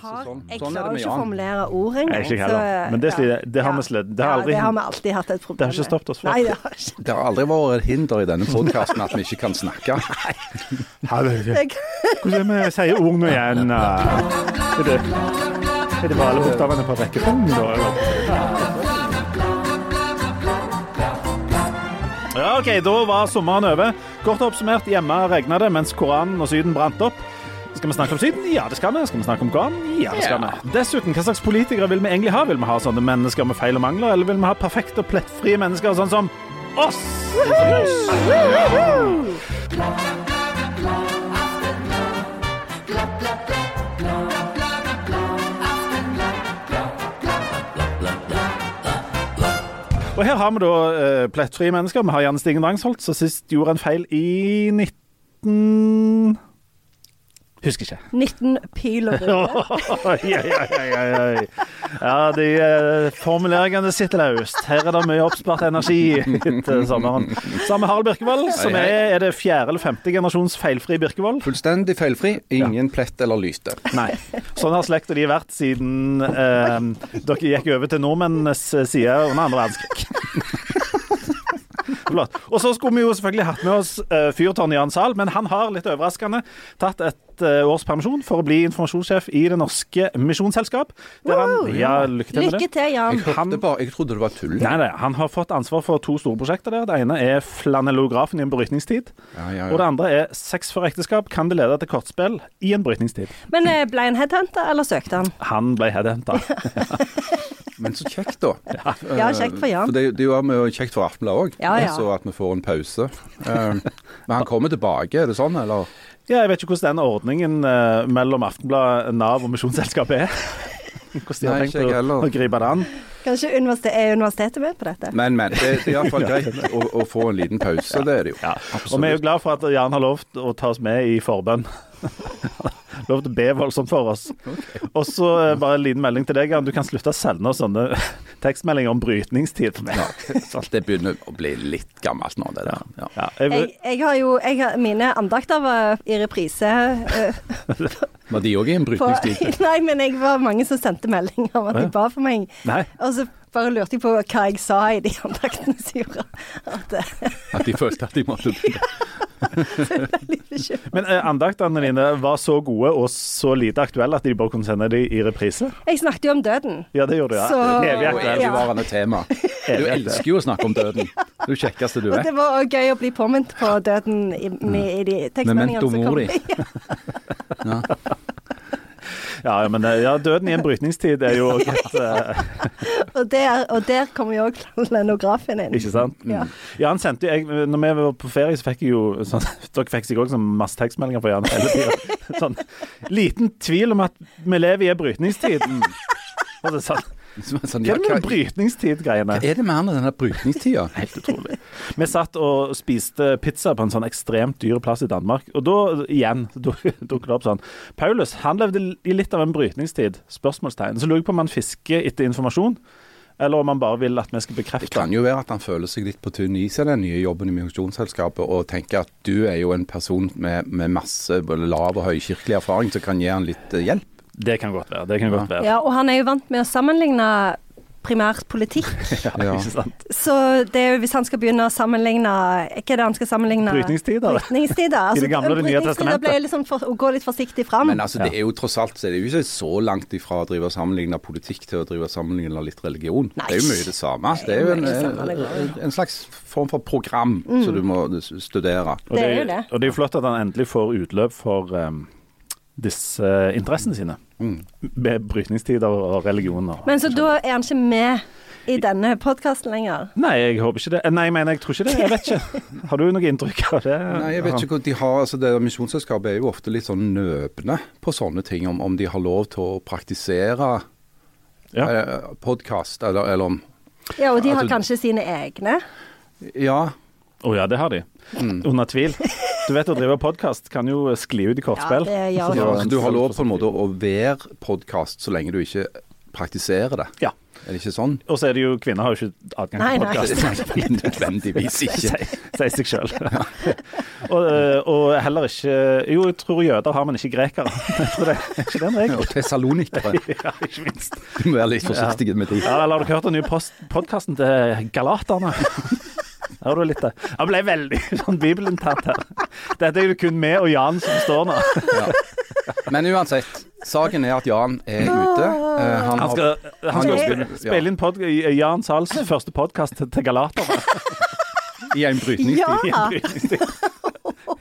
har, sånn- jeg sånn er klarer ikke å formulere ord engang. ikke heller. Men det, ja. det har vi slett Det har aldri ja, det har vi alltid hatt et problem med. Det har ikke stoppet oss før. Nei, det har ikke. Det har aldri vært et hinder i denne podkasten at vi ikke kan snakke. Hvordan vi sier ord nå igjen? eh? Er det, er det bare alle bokstavene på rekkefølgen, da? Ja, OK, da var sommeren over. Kort oppsummert, hjemme regna det mens Koranen og Syden brant opp. Skal vi snakke om Syden? Ja, det skal vi. Skal vi snakke om Koranen? Ja, det skal vi. Dessuten, hva slags politikere vil vi egentlig ha? Vil vi ha sånne mennesker med feil og mangler, eller vil vi ha perfekte og plettfrie mennesker, sånn som oss? Og her har vi da uh, plettfrie mennesker. Vi har Janne Stigen Drangsholt, som sist gjorde en feil i 19... Husker ikke. 19 pil og rulle. Ja, de eh, formuleringene sitter løst. Her er det mye oppspart energi etter sommeren. Sammen med Harald Birkevold, som er, er det fjerde eller femte generasjons feilfri Birkevold. Fullstendig feilfri. Ingen plett eller lyte. Nei. Sånn har slekta de vært siden eh, dere gikk over til nordmennenes side under andre verdenskrig. Flott. Og så skulle vi jo selvfølgelig hatt med oss uh, fyrtårnet Jan Sahl, men han har litt overraskende tatt et uh, års permisjon for å bli informasjonssjef i Det Norske Misjonsselskap. Der han, Wow. ja, lykke til med Lykke det. til, Jan. Jeg, han, bare, jeg trodde det var tull. Nei, nei, Han har fått ansvar for to store prosjekter der. Det ene er flanellografen i en brytningstid. Ja, ja, Og det andre er sex for ekteskap. Kan det lede til kortspill i en brytningstid? Men eh, ble han headhunter, eller søkte han? Han ble headhunta. Men så kjekt, da. Ja, kjekt for Jan. For det, det er jo kjekt for Aftenbladet òg, Ja, ja. så at vi får en pause. Eh, men han kommer tilbake, er det sånn, eller? Ja, jeg vet ikke hvordan den ordningen eh, mellom Aftenbladet, Nav og Misjonsselskapet er. Hvordan de har tenkt å, å gripe det an. Kanskje universitet, er universitetet med på dette? Men, men. Det, det er iallfall greit å, å få en liten pause, det er det jo. Ja. Og vi er jo glad for at Jan har lovt å ta oss med i forbønn. Lovt å be voldsomt for oss. Og så eh, bare en liten melding til deg, Jan. Du kan slutte å sende oss sånne tekstmeldinger om brytningstid Ja. Sånn. Det begynner å bli litt gammelt nå, det der. Ja. Ja, jeg, Jeg, jeg har jo jeg har, Mine andakter var i reprise. eh, Var de òg i en på, brytningstid? nei, men jeg var mange som sendte meldinger om at de ba for meg. nei. Og så bare lurte jeg på hva jeg sa i de andaktene som gjorde at eh, At de følte at de måtte bekymret. Men eh, andaktene dine var så gode og så lite aktuelle at de bare kunne sende dem i reprise? Jeg snakket jo om døden. Ja, det gjorde du. Ja. Så- Evig aktuelt. Ja. tema. Du elsker jo å snakke om døden. Det er det kjekkeste du Og vet. det var gøy å bli påminnet på døden i, med, i de tekstmeldingene Memento mori. Ja. Ja, men eh, ja, døden i en brytningstid er jo et uh... Og, der, og der kommer jo også lenografen inn. Ikke sant? Ja. Ja, han sendte jeg, Når vi var på ferie, så fikk jeg jo sånn, Dere fikk sikkert også sånn masse tekstmeldinger fra Jan hele tida. Sånn, liten tvil om at vi lever i en brytningstid. Og det er sånn, Sånn, Hva ja, er med hva, brytningstid-greiene? er det med han og denne brytningstida? Helt utrolig. Vi satt og spiste pizza på en sånn ekstremt dyr plass i Danmark. Og da, igjen, duk- dukket det opp sånn Paulus, han levde i litt av en brytningstid? Spørsmålstegn. Så lurer jeg på om han fisker etter informasjon, eller om han bare vil at vi skal bekrefte Det kan jo være at han føler seg litt på tynn is i den nye jobben i Misjonsselskapet, og tenker at du er jo en person med, med masse lav og høykirkelig erfaring som kan gi han litt eh, hjelp. Det kan godt være. det kan godt være. Ja, og han er jo vant med å sammenligne primært politikk. Ja, ikke sant? Så det er jo hvis han skal begynne å sammenligne Hva er det han skal sammenligne? Brytningstider. Brytningstider. Altså, I det gamle og det nye testamentet. ble liksom for, å gå litt forsiktig fram. Men altså, det er jo tross alt så er det jo ikke så langt ifra å drive og sammenligne politikk til å drive og sammenligne litt religion. Nei. Det er jo mye det samme. Det er jo en, Det er jo en, en slags form for program som du må studere. Og Det er jo det. Og det er jo flott at han endelig får utløp for um, disse interessene sine. Mm. Med brytningstider og religioner. Men så da er han ikke med i denne podkasten lenger? Nei, jeg håper ikke det. Nei, jeg mener, jeg tror ikke det. Jeg vet ikke. Har du noe inntrykk av det? Nei, jeg vet ikke hvor de har, altså det Misjonsselskapet er jo ofte litt sånn nøpne på sånne ting, om, om de har lov til å praktisere Ja. eh, podkast, eller, eller om Ja, og de har Altså- kanskje sine egne? Ja. Å ja, det har de. Mm. Under tvil. Du vet å drive podkast kan jo skli ut i Ja, kortspill. det gjør Ja, det. ja. du har lov på en måte å være podkast så lenge du ikke praktiserer det. Ja. Er det ikke sånn? Og så er det jo Kvinner har jo ikke adgang til podkast. Nødvendigvis ikke. Sier seg sjøl. og, eh, og heller ikke Jo, jeg tror jøder har, men ikke grekere. Jeg tror det er ikke det en regel? Og tessalonikere. Ja, ikke minst. Du må være litt forsiktig med de. Ja, eller har dere hørt den nye podkasten til Galaterne? Har du litt det. Han ble veldig sånn bibelinternt her. Dette er jo kun meg og Jan som står nå. Men uansett, saken er at Jan er ute. Eh, han Han har skal, han skal Han- spille, spille inn pod, Jan Sals første podkast til, til Galaterne. i en brytningstid. Ja! i en brytningstid.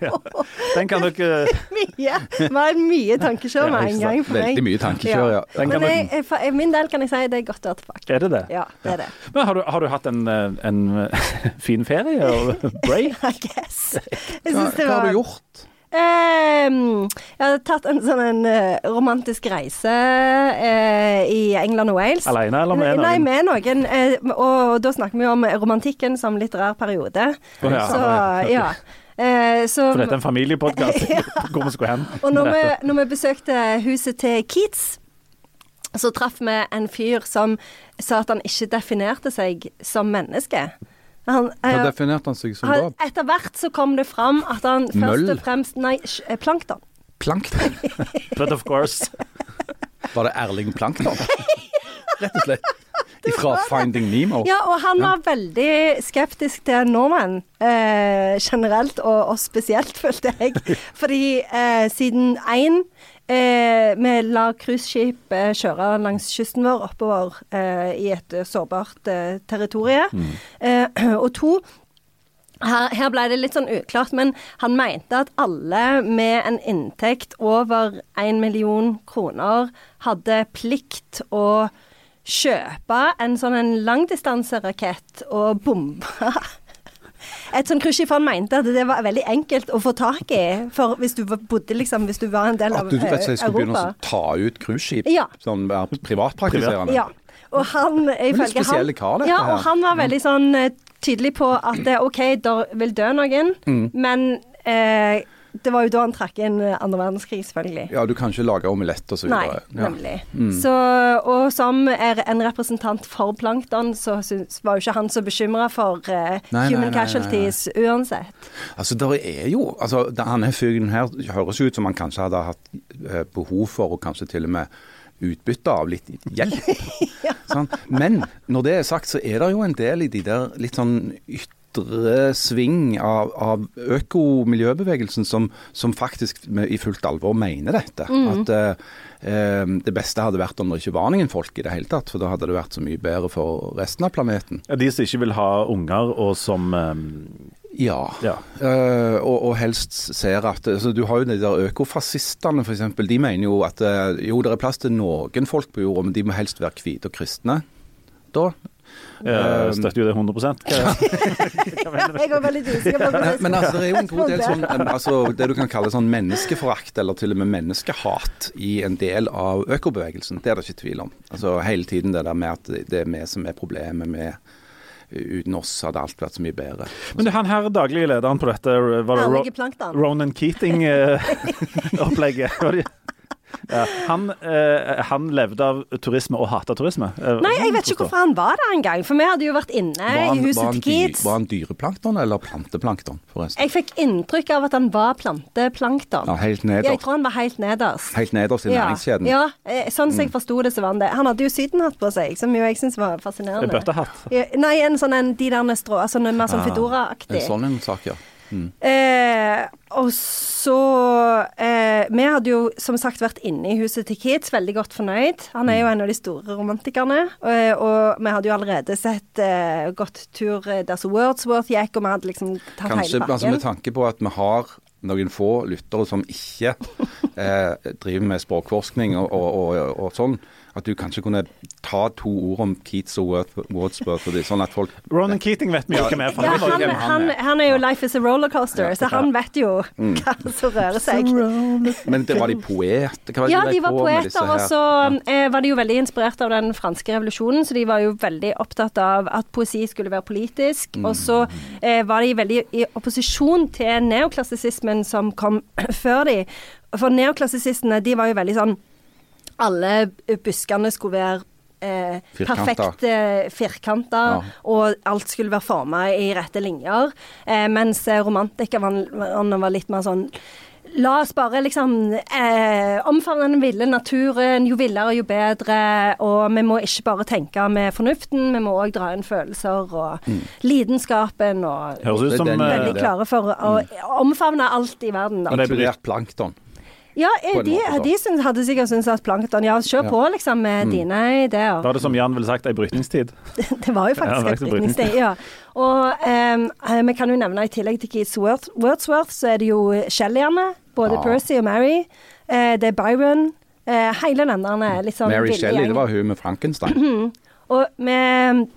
Ja. Den kan dere Mye. Det var mye tankekjør med en gang for meg. Veldig mye tankekjør, ja. Den kan Men jeg, for min del kan jeg si det er godt å være tilbake. Er det det? Ja, det er det. Men har du, har du hatt en, eh, en fin ferie og break? I guess. Jeg Hva, synes det hva har du gjort? Um, jeg hadde tatt en sånn en, uh, romantisk reise uh, i England og Wales. Alene eller med noen? Nei, med noen. Uh, og da snakker vi om romantikken som litterær periode. Oh, ja. Så, ja. Eh, så, For dette er en familiepodkast hvor vi skulle hen. og når vi, når vi besøkte huset til Keats, så traff vi en fyr som sa at han ikke definerte seg som menneske. Han, Hva eh, definerte han seg som da? etter hvert så kom det fram at han først og fremst Nei, eh, plankton. Plankton? But of course. Var det Erling Plankton? Rett og slett. Ifra Finding Nemo? Ja, og han var veldig skeptisk til nordmenn eh, generelt, og oss spesielt, følte jeg. Fordi eh, siden én eh, vi lar cruiseskip eh, kjøre langs kysten vår oppover eh, i et eh, sårbart eh, territorium. Eh, og to her, her ble det litt sånn uklart, men han mente at alle med en inntekt over én million kroner hadde plikt å kjøpe en sånn en langdistanserakett og bombe et sånt cruiseskip. Han mente at det var veldig enkelt å få tak i for hvis du bodde liksom, hvis du var en del av Europa. At du rett og slett eh, skulle begynne å ta ut cruiseskip? Ja. Sånn privatpraktiserende? Ja. Og han, ifølge han, kar, ja, og han var veldig sånn eh, tydelig på at eh, OK, der vil dø noen, Mm. men eh, det var jo da han trakk inn eh, andre verdenskrig, selvfølgelig. Ja, du kan ikke lage omelett og så Nei, videre. Ja. nemlig. Mm. Så, og som er en representant for plankton, så var jo ikke han så bekymra for uh, Nei, nei, human nei, nei, casualties uansett. Altså, det er jo altså, Denne fyren her høres jo ut som han kanskje hadde hatt eh, behov for, og kanskje til og med utbytte av litt hjelp. sånn. Men når det er sagt, så er det jo en del i de der litt sånn ytre sving av, av økomiljøbevegelsen som, som faktisk i fullt alvor mener dette. At eh, eh, det beste hadde vært om det ikke var noen folk i det hele tatt, for da hadde det vært så mye bedre for resten av planeten. Ja, De som ikke vil ha unger, og som eh, Ja. Ja. Uh, og, og helst ser at altså, Du har jo de der økofascistene, f.eks. De mener jo at jo, det er plass til noen folk på jorda, men de må helst være hvite og kristne. Da. Eh, Um, støtter jo det 100 Hva- Jeg var veldig usikker på Men, men altså, det er jo en god del sånn eh, altså, Det du kan kalle sånn menneskeforakt, eller til og med menneskehat, i en del av økobevegelsen. Det er det ikke tvil om. Altså Hele tiden det der med at det er vi som er problemet. med Uten oss hadde alt vært så mye bedre. Men det, han her daglige lederen på dette, var det Ro. Ronan Keating-opplegget? ja. han, eh, han levde av turisme og hata turisme? eh, Nei, jeg vet ikke hvorfor han var der engang, for vi hadde jo vært inne han, i huset til Keats. var han dyreplankton eller planteplankton, forresten? Jeg fikk inntrykk av at han var planteplankton. Ja, helt Ja, jeg tror han var helt nederst. Helt nederst i Ja, næringskjeden. ja, eh, sånn som jeg forsto det, så var han det. Han hadde jo sydenhatt på seg, som jo jeg syns var fascinerende. En bøttehatt? Nei, en sånn en de der strå, altså mer sånn Ah, Fedora-aktig. En sånn en sak, ja. Eh, og så eh, Vi hadde jo som sagt vært inne i huset til Keats, veldig godt fornøyd. Han er jo en av de store romantikerne. Og, og vi hadde jo allerede sett eh, gått tur eh, der som Wordsworth gikk, og vi hadde liksom tatt Kanskje hele altså, pakken. med tanke på at vi har noen få lyttere som ikke eh, driver med språkforskning og, og, og sånn, at du kanskje kunne ta to ord om Keats og Wordsworth, og det, sånn at folk Ronan Keating vet vi jo hvem er. Ja, han han, han er. jo 'Life is a rollercoaster', så han vet jo Mm. hva som rører seg. Men det var de poeter? Hva Ja, de de var poeter, og så ja. var de jo veldig inspirert av den franske revolusjonen, så de var jo veldig opptatt av at poesi skulle være politisk. Og så eh, var de veldig i opposisjon til neoklassisismen som kom før de. For neoklassisistene, de var jo veldig sånn Alle buskene skulle være eh, Firkanta. perfekte firkanter, Ja. og alt skulle være forma i rette linjer. Eh, mens eh, romantikerne var litt mer sånn La oss bare liksom eh, omfavne den ville naturen. Jo villere, jo bedre. Og vi må ikke bare tenke med fornuften, vi må òg dra inn følelser og lidenskapen. Og Høres ut Det som den- eh, veldig klare for å omfavne alt i verden. Da. Og det er Inkludert plankton. Ja, eh, de, de synes, hadde sikkert syntes at plankton Ja, kjør Ja. på, liksom, med dine ideer. Var det som Jan ville sagt, ei brytningstid? Det var jo faktisk ja, et brytningstid. Ja. Og ehm, eh, vi kan jo nevne i tillegg til Keith Wordsworth, så er det jo Shelleyene. Både Ja. Percy og Mary. Eh, det er Byron. Eh, hele den der litt sånn Mary Shelley, det var hun med Frankenstein. Og vi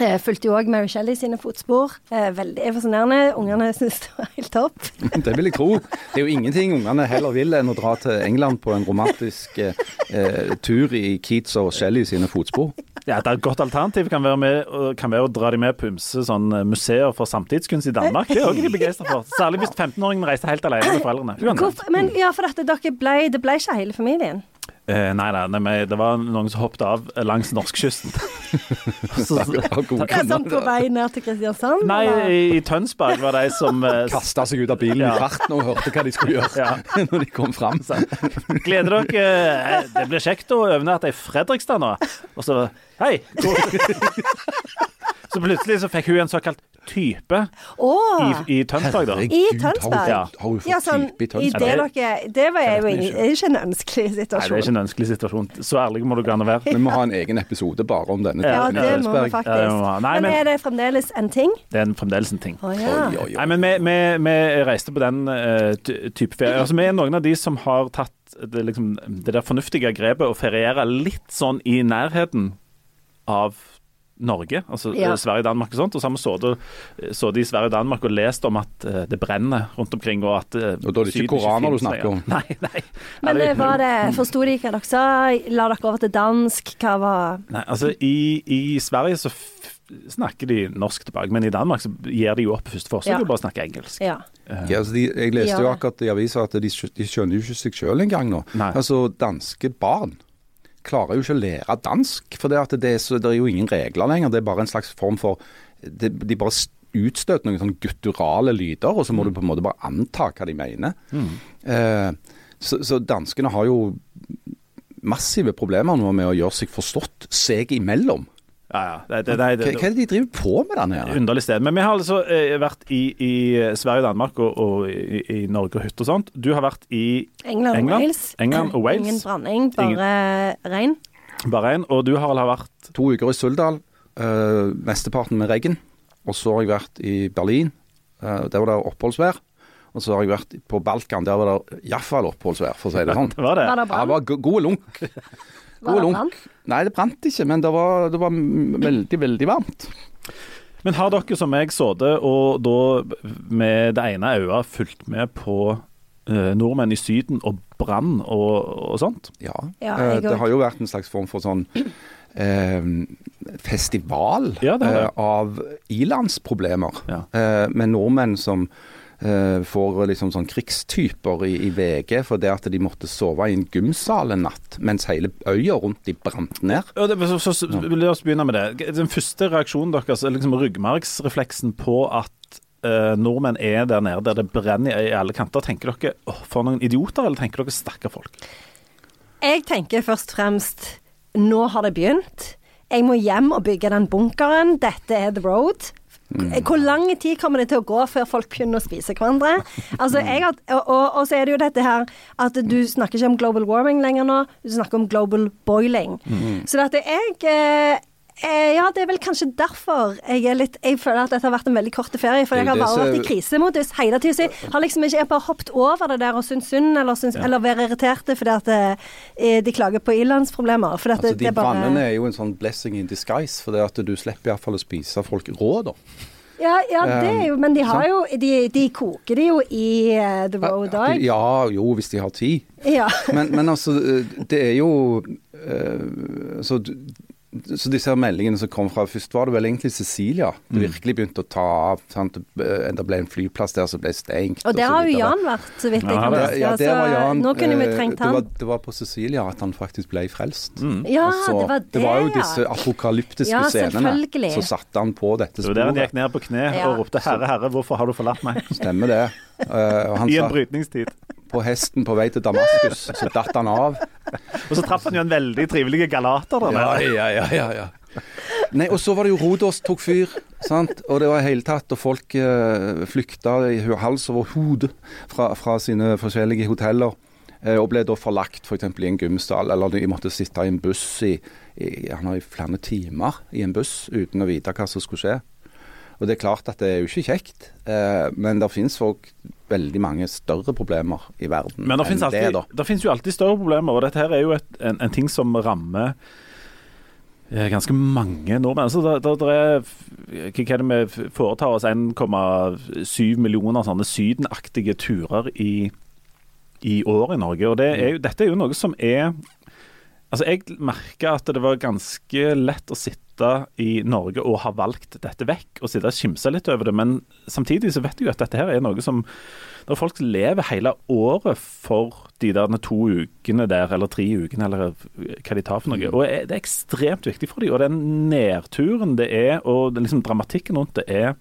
eh, fulgte jo òg Mary Shelley sine fotspor. Eh, veldig fascinerende. Ungene syns det var helt topp. Det vil jeg tro. Det er jo ingenting ungene heller vil enn å dra til England på en romantisk eh, eh, tur i Keats og Shelley sine fotspor. Ja, det er et godt alternativ. Kan være, med, kan være å dra de med på ymse sånn, museer for samtidskunst i Danmark. Det er òg de begeistra for. Særlig hvis 15-åringen reiser helt alene med foreldrene. Hvorfor? Men ja, for dette, dere ble, det ble ikke hele familien. Eh, nei, nei, nei, det var noen som hoppet av langs norskekysten. Er sånn på vei ned til Kristiansand? Nei, i, i Tønsberg var de som eh, Kasta seg ut av bilen Ja. i farten og hørte hva de skulle gjøre Ja. når de kom fram. Gleder dere eh, Det blir kjekt å overnatte i Fredrikstad nå. Og så Hei! Så plutselig så fikk hun en såkalt type oh. i, i Tønsberg, da. I Tønsberg? Ja. Har hun fått ja, sånn, type i i Tønsberg? det dere Det var jo vet ikke. er ikke en ønskelig situasjon. Nei, det er ikke en ønskelig situasjon. Så ærlig må du gerne være. Vi må ha en egen episode bare om denne. ja, i Tønsberg. Ja, det må vi faktisk. Nei, men, men- er det fremdeles en ting? Det er en fremdeles en ting. Oh, ja. Oi, oi, oi. Nei, men vi, vi, vi reiste på den uh, type ferie. Altså, vi er noen av de som har tatt det, liksom, det der fornuftige grepet å feriere litt sånn i nærheten av Norge, altså Ja. eh, Sverige, Danmark og sånt. Og så har vi sittet sittet i Sverige og Danmark og lest om at eh, det brenner rundt omkring, og at eh, Og da er det ikke koraner du snakker om? Nei, nei. Men eh, var det, forsto de hva dere sa? La dere over til dansk? Hva var Nei, altså i, i Sverige så snakker de norsk tilbake, men i Danmark så gir de jo opp første forsøk Ja. og bare snakker engelsk. Ja. Eh, Ja, altså de, jeg leste Ja. jo akkurat i avisa at de, de skjønner jo ikke seg sjøl engang nå. Nei. Altså, danske barn klarer jo ikke å lære dansk. For det, at det, er så, det er jo ingen regler lenger. Det er bare en slags form for det, De bare utstøter noen sånn gutturale lyder, og så må du på en måte bare anta hva de mener. Eh, så, så danskene har jo massive problemer nå med å gjøre seg forstått seg imellom. Ja, ja. Det, det, det, Hva, det, hva er det de driver på med der nede? Underlig sted. Men vi har altså eh, vært i, i Sverige, Danmark og, og i, i Norge og hytte og sånt. Du har vært i England og England? Wales. England og Wales. Ingen branding, bare regn. Bare regn. og du Harald har vært To uker i Suldal, eh, mesteparten med regn. Og så har jeg vært i Berlin, eh, der var det oppholdsvær. Og så har jeg vært på Balkan, der var det iallfall oppholdsvær, for å si det sånn. Var det? Var det Ja, det var go- gode lunk. Det lunk. brann? Nei, det brant ikke, men det var, det var veldig, veldig varmt. Men har dere som meg sittet og da med det ene øyet fulgt med på eh, nordmenn i Syden og brann og, og sånt? Ja. Ja, Eh, det har jo vært en slags form for sånn eh, festival Ja, det det. eh, av ilandsproblemer. Ja. Eh, med nordmenn som eh, får liksom sånn krigstyper i, i VG for det at de måtte sove i en gymsal en natt, mens hele øya rundt de brant ned. Ja, det, så, så, så, La oss begynne med det. Den første reaksjonen deres er liksom ryggmargsrefleksen på at eh, nordmenn er der nede der det brenner i alle kanter. Tenker dere åh, for noen idioter, eller tenker dere stakkar folk? Jeg tenker først og fremst nå har det begynt. Jeg må hjem og bygge den bunkeren. Dette er the road. Hvor lang tid kommer det til å gå før folk begynner å spise hverandre? Altså, jeg har, og, og, og så er det jo dette her at du snakker ikke om global warming lenger nå, du snakker om global boiling. Så dette jeg eh, eh, Ja, det er vel kanskje derfor jeg er litt Jeg føler at dette har vært en veldig kort ferie. For jeg har bare vært i krisemodus hele tida. Så jeg har liksom ikke jeg bare hoppet over det der og syntes synd, eller, syns, eller vært irriterte fordi at eh, de klager på ilandsproblemer. For Altså, de det bare brannene er jo en sånn blessing in disguise, for det at du slipper iallfall å spise folk rå, da. Ja, ja, det er jo Men de har jo De, de koker det jo i eh, The Road Dog. Ja, jo, hvis de har tid. Ja. Men, men altså, det er jo eh, altså, så disse her meldingene som kom fra Først var det vel egentlig Cecilia det Mm. virkelig begynte å ta av. Sant? Det ble en flyplass der som ble stengt. Og der har jo. Jan vært, så vidt jeg kan huske. Ja, det var Jan. nå kunne vi trengt trengt det var, han. det var på Cecilia at han faktisk ble frelst. Ja, altså, det var det, det var jo disse apokalyptiske Ja, scenene. Så satte han på dette sporet. Det var der han gikk ned på kne og ropte 'Herre, Herre, hvorfor har du forlatt meg?' Stemmer det. Han I en brytningstid. på hesten på vei til Damaskus, så datt han av. Og så traff han jo en veldig trivelig galater der Ja, nede. ja, ja, ja, ja. Nei, og så var det jo Rodos tok fyr, sant. Og det var i hele tatt, og folk uh, flykta i hals over hode fra, fra sine forskjellige hoteller. Eh, og ble da forlagt f.eks. For i en gymsal, eller de måtte sitte i en buss i, i, i flere timer i en buss uten å vite hva som skulle skje. Og det er klart at det er jo ikke kjekt, eh, men det finnes òg veldig mange større problemer i verden Men det enn alltid, det, da. det finnes jo alltid større problemer, og dette her er jo et, en, en ting som rammer eh, ganske mange nordmenn. Altså, det, det, det er, hva er det vi foretar oss 1,7 millioner sånne sydenaktige turer i, i år i Norge. og det er jo, Dette er jo noe som er Altså, Jeg merka at det var ganske lett å sitte i Norge og ha valgt dette vekk, og sitte og skimse litt over det, men samtidig så vet jeg jo at dette her er noe som er folk lever hele året for de der to ukene der, eller tre ukene, eller hva de tar for noe. Og Det er ekstremt viktig for dem. Og den nedturen det er, og den liksom dramatikken rundt det er,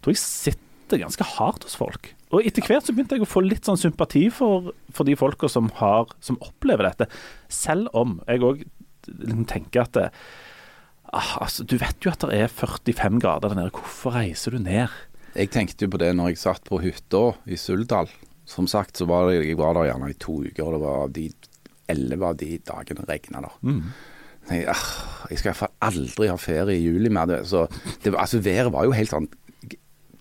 tror jeg sitter ganske hardt hos folk. Og etter hvert så begynte jeg å få litt sånn sympati for, for de folka som, har, som opplever dette. Selv om jeg òg tenker at det, ah, altså, Du vet jo at det er 45 grader der nede. Hvorfor reiser du ned? Jeg tenkte jo på det når jeg satt på hytta i Suldal. Som sagt så var det, jeg var der gjerne i to uker, og det var av de elleve av de dagene regna der. Jeg, ah, jeg skal iallfall aldri ha ferie i juli mer. Det, så det, altså, været var jo helt sånn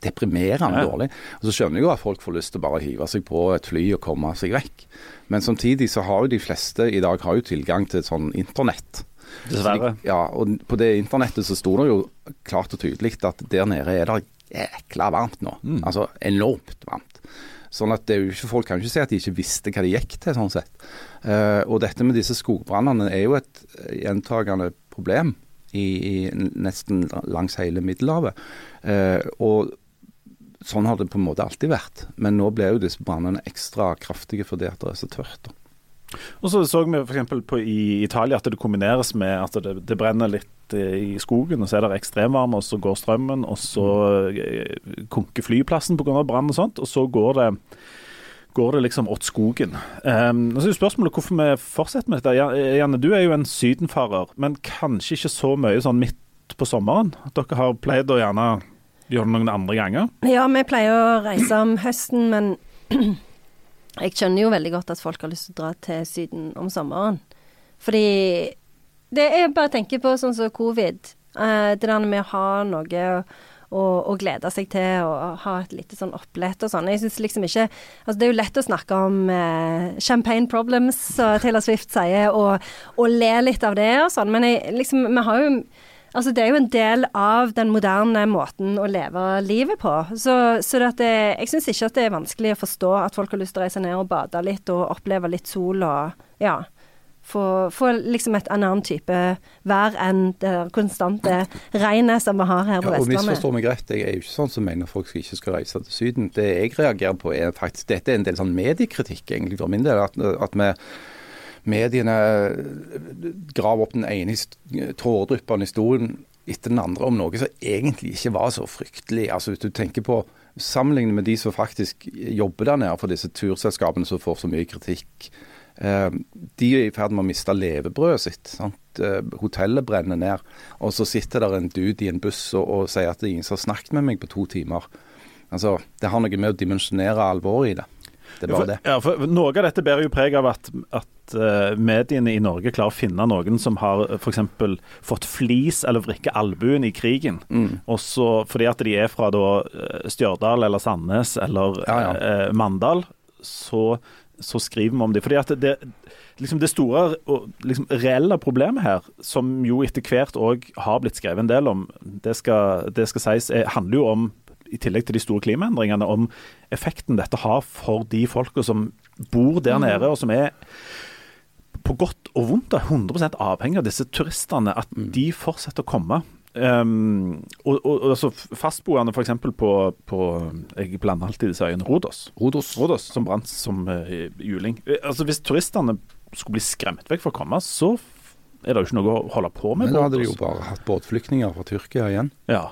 deprimerende Ja. dårlig. Og Så skjønner jeg jo at folk får lyst til å bare hive seg på et fly og komme seg vekk. Men samtidig så har jo de fleste i dag har jo tilgang til sånn internett. Dessverre. Så de- Ja, og på det internettet så sto det jo klart og tydelig at der nede er det jækla varmt nå. Altså enormt varmt. Sånn at det er jo ikke, Folk kan jo ikke si at de ikke visste hva de gikk til, sånn sett. Uh, og dette med disse skogbrannene er jo et eh, gjentagende problem i, i nesten langs hele Middelhavet. Uh, og sånn har det på en måte alltid vært. Men nå ble jo disse brannene ekstra kraftige fordi at det er så tørt. Og så så vi f.eks. på i Italia at det kombineres med at det, det brenner litt eh, i skogen, og så er det ekstremvarme, og så går strømmen, og så eh, konker flyplassen pga. brann og sånt, og så går det går det liksom åt skogen. Um, så er spørsmålet hvorfor vi fortsetter med dette. Janne, du er jo en sydenfarer, men kanskje ikke så mye sånn midt på sommeren? Dere har pleid å gjerne gjøre det noen andre ganger? Ja, vi pleier å reise om høsten, men jeg skjønner jo veldig godt at folk har lyst til å dra til Syden om sommeren. Fordi det er bare å tenke på sånn som covid. Eh, det der med å ha noe å, å glede seg til og ha et lite sånn opplett og sånn. Jeg synes liksom ikke Altså det er jo lett å snakke om eh, champagne problems, som Taylor Swift sier, og, og le litt av det og sånn, men jeg, liksom, vi har jo Altså, det er jo en del av den moderne måten å leve livet på. Så, så det at det, jeg syns ikke at det er vanskelig å forstå at folk har lyst til å reise ned og bade litt og oppleve litt sol og ja. Få, få liksom et annen type vær enn det konstante regnet som vi har her på Ja, og Vestlandet. misforstå meg rett, jeg er jo ikke sånn som mener folk ikke skal reise til Syden. Det jeg reagerer på er faktisk Dette er en del sånn mediekritikk, egentlig, for min del. At, at vi mediene graver opp den ene tåredryppende historien etter den andre om noe som egentlig ikke var så fryktelig. Altså Hvis du tenker på Sammenlignet med de som faktisk jobber der nede for disse turselskapene som får så mye kritikk. Eh, de er i ferd med å miste levebrødet sitt. Sant? Eh, hotellet brenner ned. Og så sitter der en dude i en buss og, og sier at det er ingen som har snakket med meg på to timer. Altså, Det har noe med å dimensjonere alvoret i det. Det var det. ja, for Noe av dette bærer jo preg av at, at eh, mediene i Norge klarer å finne noen som har f.eks. fått flis eller vrikke albuen i krigen. Mm. Også fordi at de er fra da, eh, Stjørdal eller Sandnes eller Ja, ja. eh, Mandal, så, så skriver vi om dem. Fordi at det, liksom det store og liksom reelle problemet her, som jo etter hvert òg har blitt skrevet en del om, det skal, det skal sies, er, handler jo om i tillegg til de store klimaendringene, om effekten dette har for de folka som bor der nede, og som er på godt og vondt er 100 avhengig av disse turistene, at Mm. de fortsetter å komme. Um, og, og, og altså Fastboende f.eks. på, på Jeg blander alltid disse øyene. Rodos. Rodos. Rodos som brant som uh, juling. Eh, Altså Hvis turistene skulle bli skremt vekk for å komme, så er det jo ikke noe å holde på med. Men da hadde de jo bare hatt båtflyktninger fra Tyrkia igjen. Ja.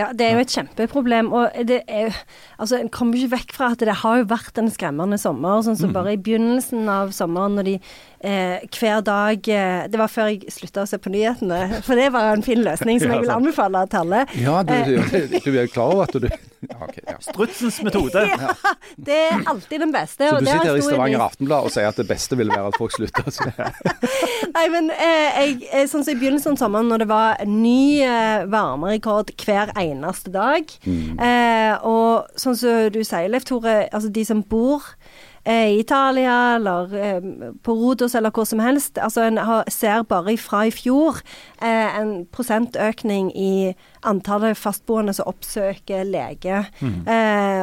Ja, det er jo et kjempeproblem. Og det er Altså, en kommer ikke vekk fra at det har jo vært en skremmende sommer. Sånn som bare i begynnelsen av sommeren, når de eh, hver dag eh, Det var før jeg slutta å se på nyhetene, for det var en fin løsning som Ja, jeg vil anbefale til alle. Ja, du, Eh. du, du er klar over at du ja, ok, ja. Strutsens metode. Ja, det er alltid den beste. Så og du det sitter her i Stavanger. Aftenblad og sier at det beste ville være at folk slutter? se? Nei, men eh, jeg, eh, sånn som i begynnelsen av sommeren, når det var ny eh, varmerekord hver eneste dag, eh, og sånn som du sier, Leif Tore, altså de som bor i Italia eller eh, på Rodos eller hvor som helst, altså en ser bare fra i fjor eh, en prosentøkning i antallet fastboende som oppsøker lege. Mm.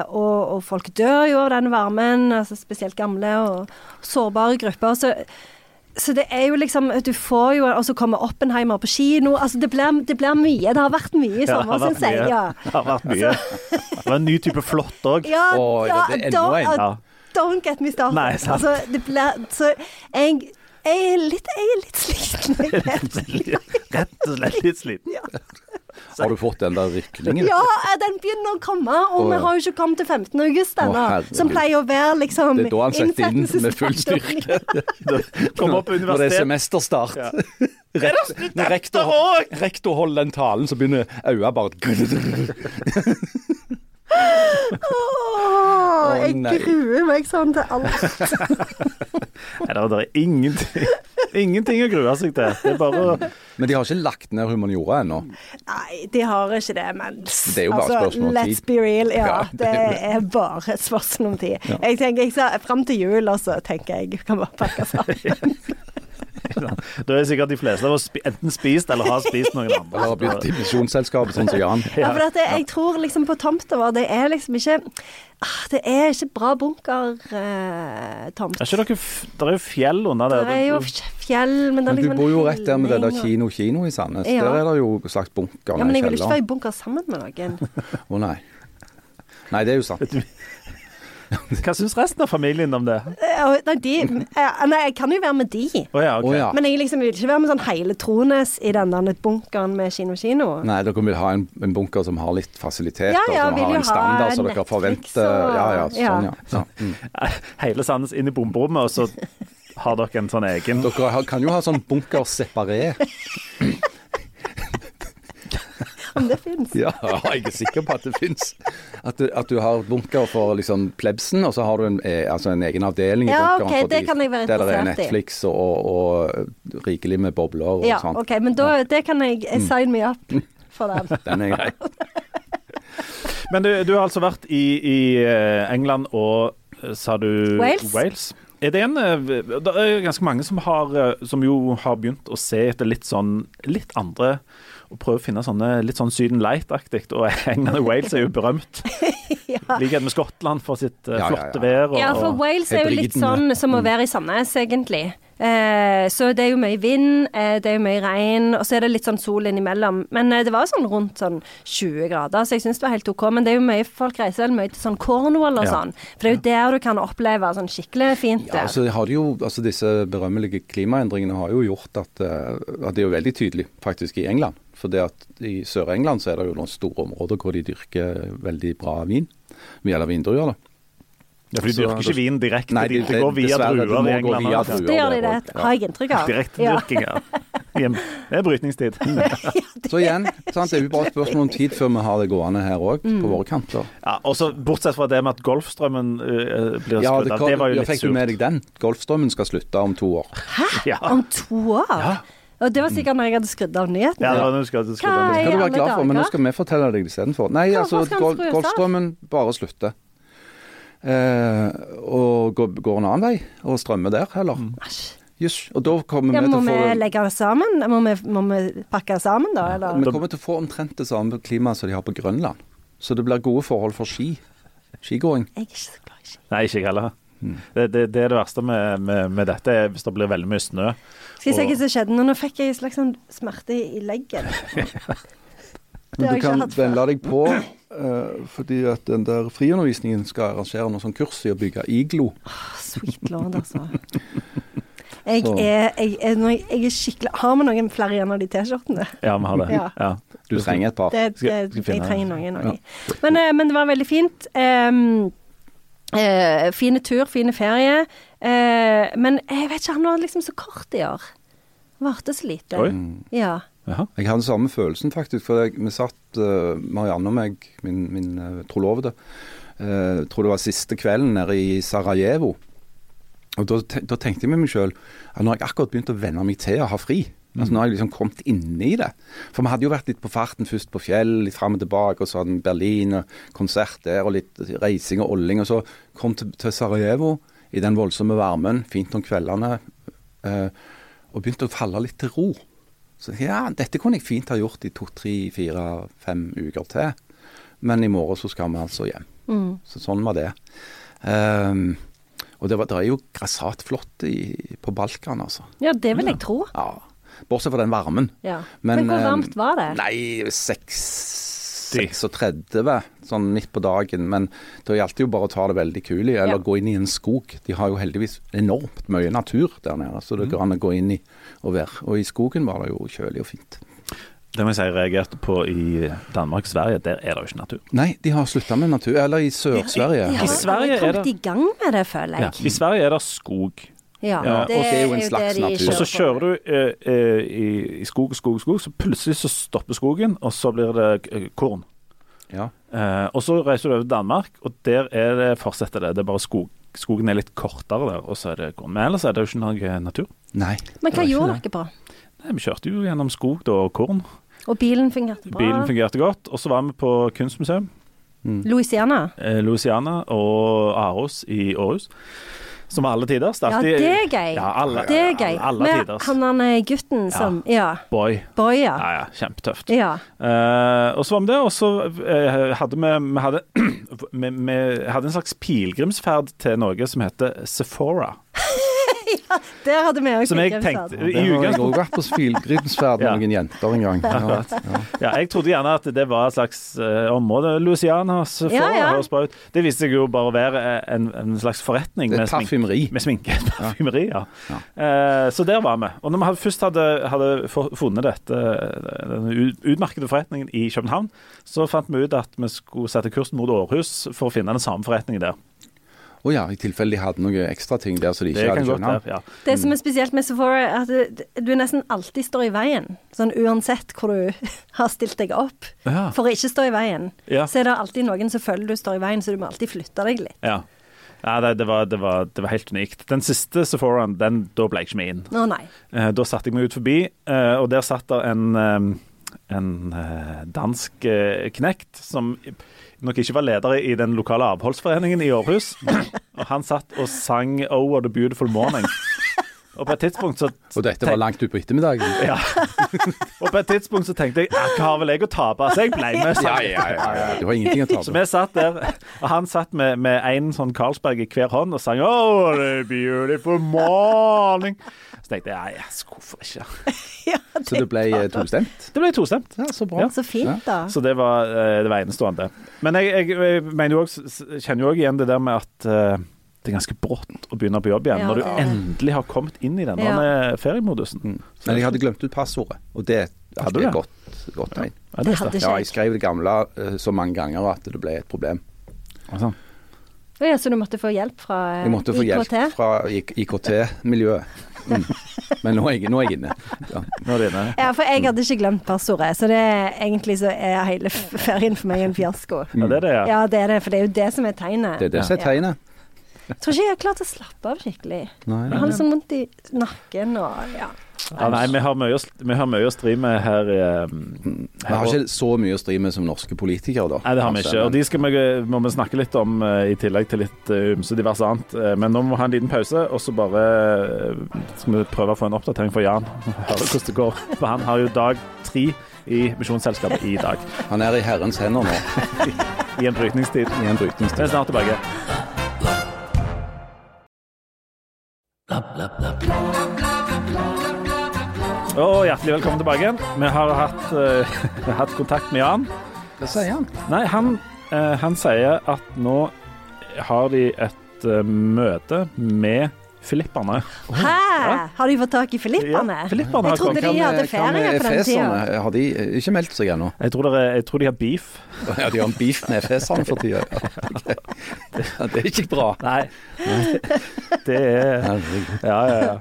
og, og folk dør jo av den varmen, altså spesielt gamle og sårbare grupper. så så det er jo liksom Du får jo Og så kommer Oppenheimer på kino. Altså det blir, det blir mye. Det har vært mye i sommer, har syns jeg. Ja. Det har vært mye. Det var en ny type flått òg. Ja, ja, det er enda en, ja. Don't get me started. Nei, sant. Altså, det ble, Så jeg, jeg er litt, jeg er litt sliten. jeg. Rett og slett litt sliten. Har du fått den der rykningen? Ja, den begynner å komme, og Å, vi har jo ikke kommet til 15. august ennå. som pleier å være liksom Det er da han setter inn med full styrke. Kom opp på Når det er semesterstart. Ja. Rekt, når rektor, rektor holder den talen, så begynner øya bare Åh, jeg nei. gruer meg sånn til alt. Nei, det er- det er ingenting, ingenting å grue seg til. Det er bare å Men de har ikke lagt ned humaniora ennå. Nei, de har ikke det, men Det er jo bare spørsmål om tid. Let's be real. Ja, Ja, det det er bare et spørsmål om tid. Jeg tenker, jeg fram til jul, og så tenker jeg jeg kan bare pakke sammen. Da er det sikkert de fleste av oss enten spist eller har spist noen andre. Eller har begynt i Misjonsselskapet, sånn som Jan. Ja, for at det, jeg tror liksom på tomta vår, det er liksom ikke ah, Det er ikke bra bunkertomt. Eh, Det er jo fjell under det Det er jo fjell, men det er Men du liksom Du bor jo rett der med det der Kino Kino i Sandnes. Ja. Der er det jo slags bunker Ja, men jeg vil ikke være i bunker sammen med noen. Å nei. Nei, det er jo sant. Hva syns resten av familien om det? Eh, Nei, de, eh, nei, jeg kan jo være med de. Oh, ja, okay. oh, ja. Men jeg liksom vil ikke være med sånn hele Trones i den der bunkeren med Kino Kino. Nei, dere vil ha en, en bunker som har litt fasiliteter, Ja, ja, som har en standard som dere forventer. og- Ja, ja, sånn, ja. ja. Mm. Hele Sandnes inn i bomberommet, og så har dere en sånn egen Dere kan jo ha sånn bunker separé. Om det fins. Ja, jeg er sikker på at det fins. At, du- at du har bunker for liksom plebsen, og så har du en, eh, altså en egen avdeling i Ja, bunkeren. ok, for det de- kan jeg være Der det er. Netflix og, og, og rikelig med bobler og Ja, sånt. OK, men da det kan jeg eh, Mm. sign me up for den. Den er grei. Men du, du har altså vært i, i eh, England og sa du Wales. Er det en Det er ganske mange som, har, som jo har begynt å se etter litt sånn litt andre og prøve å finne sånne litt sånn Syden Light-aktig. Og England og Wales er jo berømt. ja. Likhet med Skottland for sitt eh, Ja, ja, flotte ja. vær. Og, ja, for Wales er jo litt sånn som å være i Sandnes, egentlig. Eh, så det er jo mye vind, eh, det er jo mye regn, og så er det litt sånn sol innimellom. Men eh, det var sånn rundt sånn 20 grader, så jeg syns det var helt OK. Men det er jo mye folk reiser vel mye til sånn Cornwall og Ja. sånn. For det er jo der du kan oppleve sånn skikkelig fint Ja, altså, har de jo, altså Disse berømmelige klimaendringene har jo gjort at, at det er jo veldig tydelig faktisk i England. For det at i Sør-England så er det jo noen store områder hvor de dyrker veldig bra vin. Eller vindruer, da. Ja, for de dyrker ikke vin direkte, Nei, de, de- de går via druer i England. via altså. druer. Det gjør de det, ja. har jeg inntrykk av. Ja. Direktedyrking, ja. Det er brytningstid. Så igjen, sant, det er jo bare et spørsmål om tid før vi har det gående her òg, Mm. på våre kanter. Ja, også Bortsett fra det med at Golfstrømmen uh, blir Ja, skrudd det, av, det var jo ja, litt fikk du med deg den? Golfstrømmen skal slutte om to år. Ja. Om to år? Ja. Og det var sikkert når jeg hadde skrudd av nyhetene. Ja, det du skal, du skal Hva Det i skal du være glad for, men nå skal vi fortelle deg det istedenfor. Nei, Hva- altså, Gol? Golfstrømmen bare slutter. Eh, og går, går en annen vei, og strømmer der heller. Æsj. Jøss. Og da kommer Ja, vi til å få Må vi legge det sammen? Må vi, må vi pakke det sammen, da? Eller? Vi kommer til å få omtrent det samme klimaet som de har på Grønland. Så det blir gode forhold for ski. Skigåing. Jeg er ikke så glad i ski. Nei, ikke jeg heller. Det, det, det er det verste med, med, med dette, er hvis det blir veldig mye snø. Skal jeg si hva som skjedde nå? Nå fikk jeg en slags sånn smerte i leggen. Det Men du kan før. deg på, uh, fordi at den der friundervisningen skal arrangere noe sånn kurs i å bygge iglo. Sweet lord, altså. Jeg er, jeg, er, jeg, jeg er skikkelig Har vi noen flere igjen av de T-skjortene? Ja, vi har det. Ja. Ja. Du trenger et par. Det, det, jeg trenger noen. Ja. noen. Men, eh, men det var veldig fint. Um, eh, fine tur, fine ferie. Eh, men jeg vet ikke, han var liksom så kort i år. Varte så lite. Oi. Mm. Ja. Jeg hadde samme følelsen, faktisk. For jeg, vi satt, eh, Marianne og meg, min, min uh, trolovede, uh, tror det var siste kvelden nede i Sarajevo. Og da, te- da tenkte jeg med meg sjøl at nå har jeg akkurat begynt å venne meg til å ha fri. Altså Nå har jeg liksom kommet inn i det. For vi hadde jo vært litt på farten, først på fjell, litt fram og tilbake, og så hadde vi Berlin og konsert der, og litt reising og olling. Og så kom til, til Sarajevo i den voldsomme varmen, fint om kveldene, eh, og begynte å falle litt til ro. Så ja, dette kunne jeg fint ha gjort i to, tre, fire, fem uker til. Men i morgen så skal vi altså hjem. Mm. Så sånn var det. Um, og det, var, det er jo grassatflott i, på Balkan, altså. ja, det vil jeg tro. Ja. Bortsett fra den varmen. Ja. Men, Men, hvor eh, varmt var det? Nei, seks- 36, sånn midt på dagen. Men det gjaldt jo bare å ta det veldig kulig, eller Ja. gå inn i en skog. De har jo heldigvis enormt mye natur der nede, så det går an å gå inn i og være. Og i skogen var det jo kjølig og fint. Det må jeg si jeg reagerte på i Danmark og Sverige. Der er det jo ikke natur. Nei, de har slutta med natur. Eller i Sør-Sverige. De har I Sverige kommet i gang med det, føler Ja. jeg. I Sverige er det skog. Ja, Ja, det er jo en slags natur. Og så kjører du eh, eh, i, i skog, skog, skog, så plutselig så stopper skogen, og så blir det eh, korn. Ja. Eh, og så reiser du over Danmark, og der er det, fortsetter det. Det er bare skog. Skogen er litt kortere der, og så er det korn. Men ellers er det jo ikke noe natur. Nei. Men hva gjorde dere på? Nei, vi kjørte jo gjennom skog da, og korn. Og bilen fungerte bra? Bilen fungerte godt. Og så var vi på kunstmuseum. Louisiana? Eh, Louisiana og Aros i Århus. Som alle tider. Ja, det er gøy. Ja, alle, Det er gøy. Alle, alle Med tiders. han er gutten som Ja. Boy. Boy, Ja, ja. ja, kjempetøft. Ja. Uh, og så var vi det, og så uh, hadde vi vi hadde, vi, vi hadde en slags pilegrimsferd til Norge som heter Sephora. Der hadde vi òg Som jeg tenkte I har jeg utgangspunktet òg vært på filgrimsferd med Ja. noen jenter en gang. Ja, ja. Ja, jeg trodde gjerne at det var et slags uh, område. Lucianas Sephora, Ja, ja. høres bra ut. Det viste seg jo bare å være en, en slags forretning med parfymeri. parfymeri. Med sminke. Parfymeri, ja. Eh, så der var vi. Og når vi hadde, først hadde, hadde funnet dette, denne utmerkede forretningen i København, så fant vi ut at vi skulle sette kursen mot Århus for å finne den samme forretningen der. Å ja, i tilfelle de hadde noen ekstra ting der som de ikke det hadde skjønt. Ja. Det som er spesielt med Sephora, er at du, du nesten alltid står i veien. Sånn uansett hvor du har stilt deg opp. Ja. For å ikke stå i veien, Ja. så er det alltid noen som føler du står i veien, så du må alltid flytte deg litt. Ja. Ja, det, det, var, det, var, det var helt unikt. Den siste Sephoraen, den, da ble jeg ikke med inn. Å nei. Eh, da satte jeg meg ut forbi, eh, og der satt der en, eh, en eh, dansk knekt som nok ikke var leder i den lokale avholdsforeningen i Århus. og han satt og sang 'Oh What a Beautiful Morning'. Og på et tidspunkt så Og dette var langt utpå ettermiddagen. ja. Og på et tidspunkt så tenkte jeg "Ah, hva har vel jeg å tape? Så jeg ble med. Ja, ja, ja, ja. Du har ingenting å tape. Så vi satt der, og han satt med, med en sånn Carlsberg i hver hånd og sang Oh, a beautiful morning. Så tenkte jeg ja, yes, hvorfor ikke? Ja, Så det ble eh, tostemt? Det ble tostemt. Ja, så bra. Ja. så fint, da. Så det var, eh, det var enestående. Men jeg, jeg, jeg mener jo også, kjenner jo òg igjen det der med at eh, det er ganske brått å begynne på jobb igjen, Ja, når du endelig har kommet inn i denne Ja. feriemodusen. Mm. Men jeg hadde glemt ut passordet, og det Hadde jeg det? godt, godt tegn. Ja, Det hadde det. Ja, jeg skrev det gamle eh, så mange ganger at det ble et problem. Altså. Ja, så du måtte få hjelp fra IKT? Jeg måtte få hjelp fra IKT-miljøet. Mm. Men nå er jeg, nå er jeg inne. Ja. Nå er inne. Ja, for jeg hadde ikke glemt passordet, så det er egentlig så er hele ferien for meg en fiasko. Ja, det er det, ja. Ja, det er det, for det er jo det som er tegnet. Det er det som er tegnet. Jeg tror ikke jeg har klart å slappe av skikkelig. Nei, Jeg har liksom vondt i nakken og ja. ja nei, vi har mye å, vi har mye å stri med her. eh, Vi har ikke så mye å stri med som norske politikere, da. Nei, det har vi ikke. Og de skal vi, må vi snakke litt om eh, i tillegg til litt uh, diverse annet. Eh, men nå må vi ha en liten pause, og så bare eh, skal vi prøve å få en oppdatering fra Jan. Høre hvordan det går. For han har jo dag tre i Misjonsselskapet i dag. Han er i Herrens hender nå, I en brytningstid. i en Vi er snart tilbake. Bla, bla, bla. Og hjertelig velkommen tilbake. igjen. Vi har hatt, eh, hatt kontakt med Jan. Hva sier han? Nei, han, eh, han sier at nå har de et eh, møte med filipperne. Hæ? Har de fått tak i Filippene? Ja, Filippene jeg trodde de hadde ferie på den tida. Har de ikke meldt seg ennå? Jeg jeg tror de har beef. Ja, de har en beef med efeserne for tida. Ja, det er ikke bra. Nei. Det er Ja, ja, ja.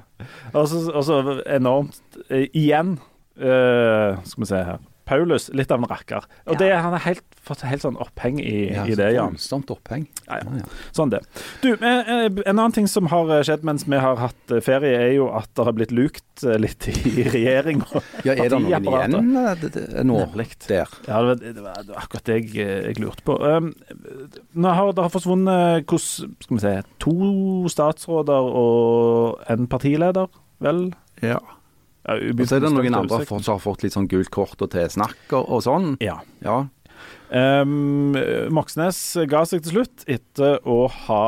Og så enormt eh, Igjen, uh, skal vi se her. Paulus, litt av en rakker. Og Ja. det, han har helt, fått helt sånn oppheng i, Ja, i det, Jan. Voldsomt oppheng. Ja, ja. Sånn det. Du, eh, eh, en annen ting som har eh, skjedd mens vi har hatt ferie, er jo at det har blitt lukt litt i regjering. og Ja, er det noen igjen det- det- nå Nemlig. der? Ja, det var, det var akkurat det jeg, jeg lurte på. Um, nå har det har forsvunnet hos, skal vi si, to statsråder og en partileder, vel? Ja. Ja, Og så er det noen andre som har fått litt sånn gult kort og tilsnakk og, og sånn. Ja. Ja. Um, Moxnes ga seg til slutt etter å ha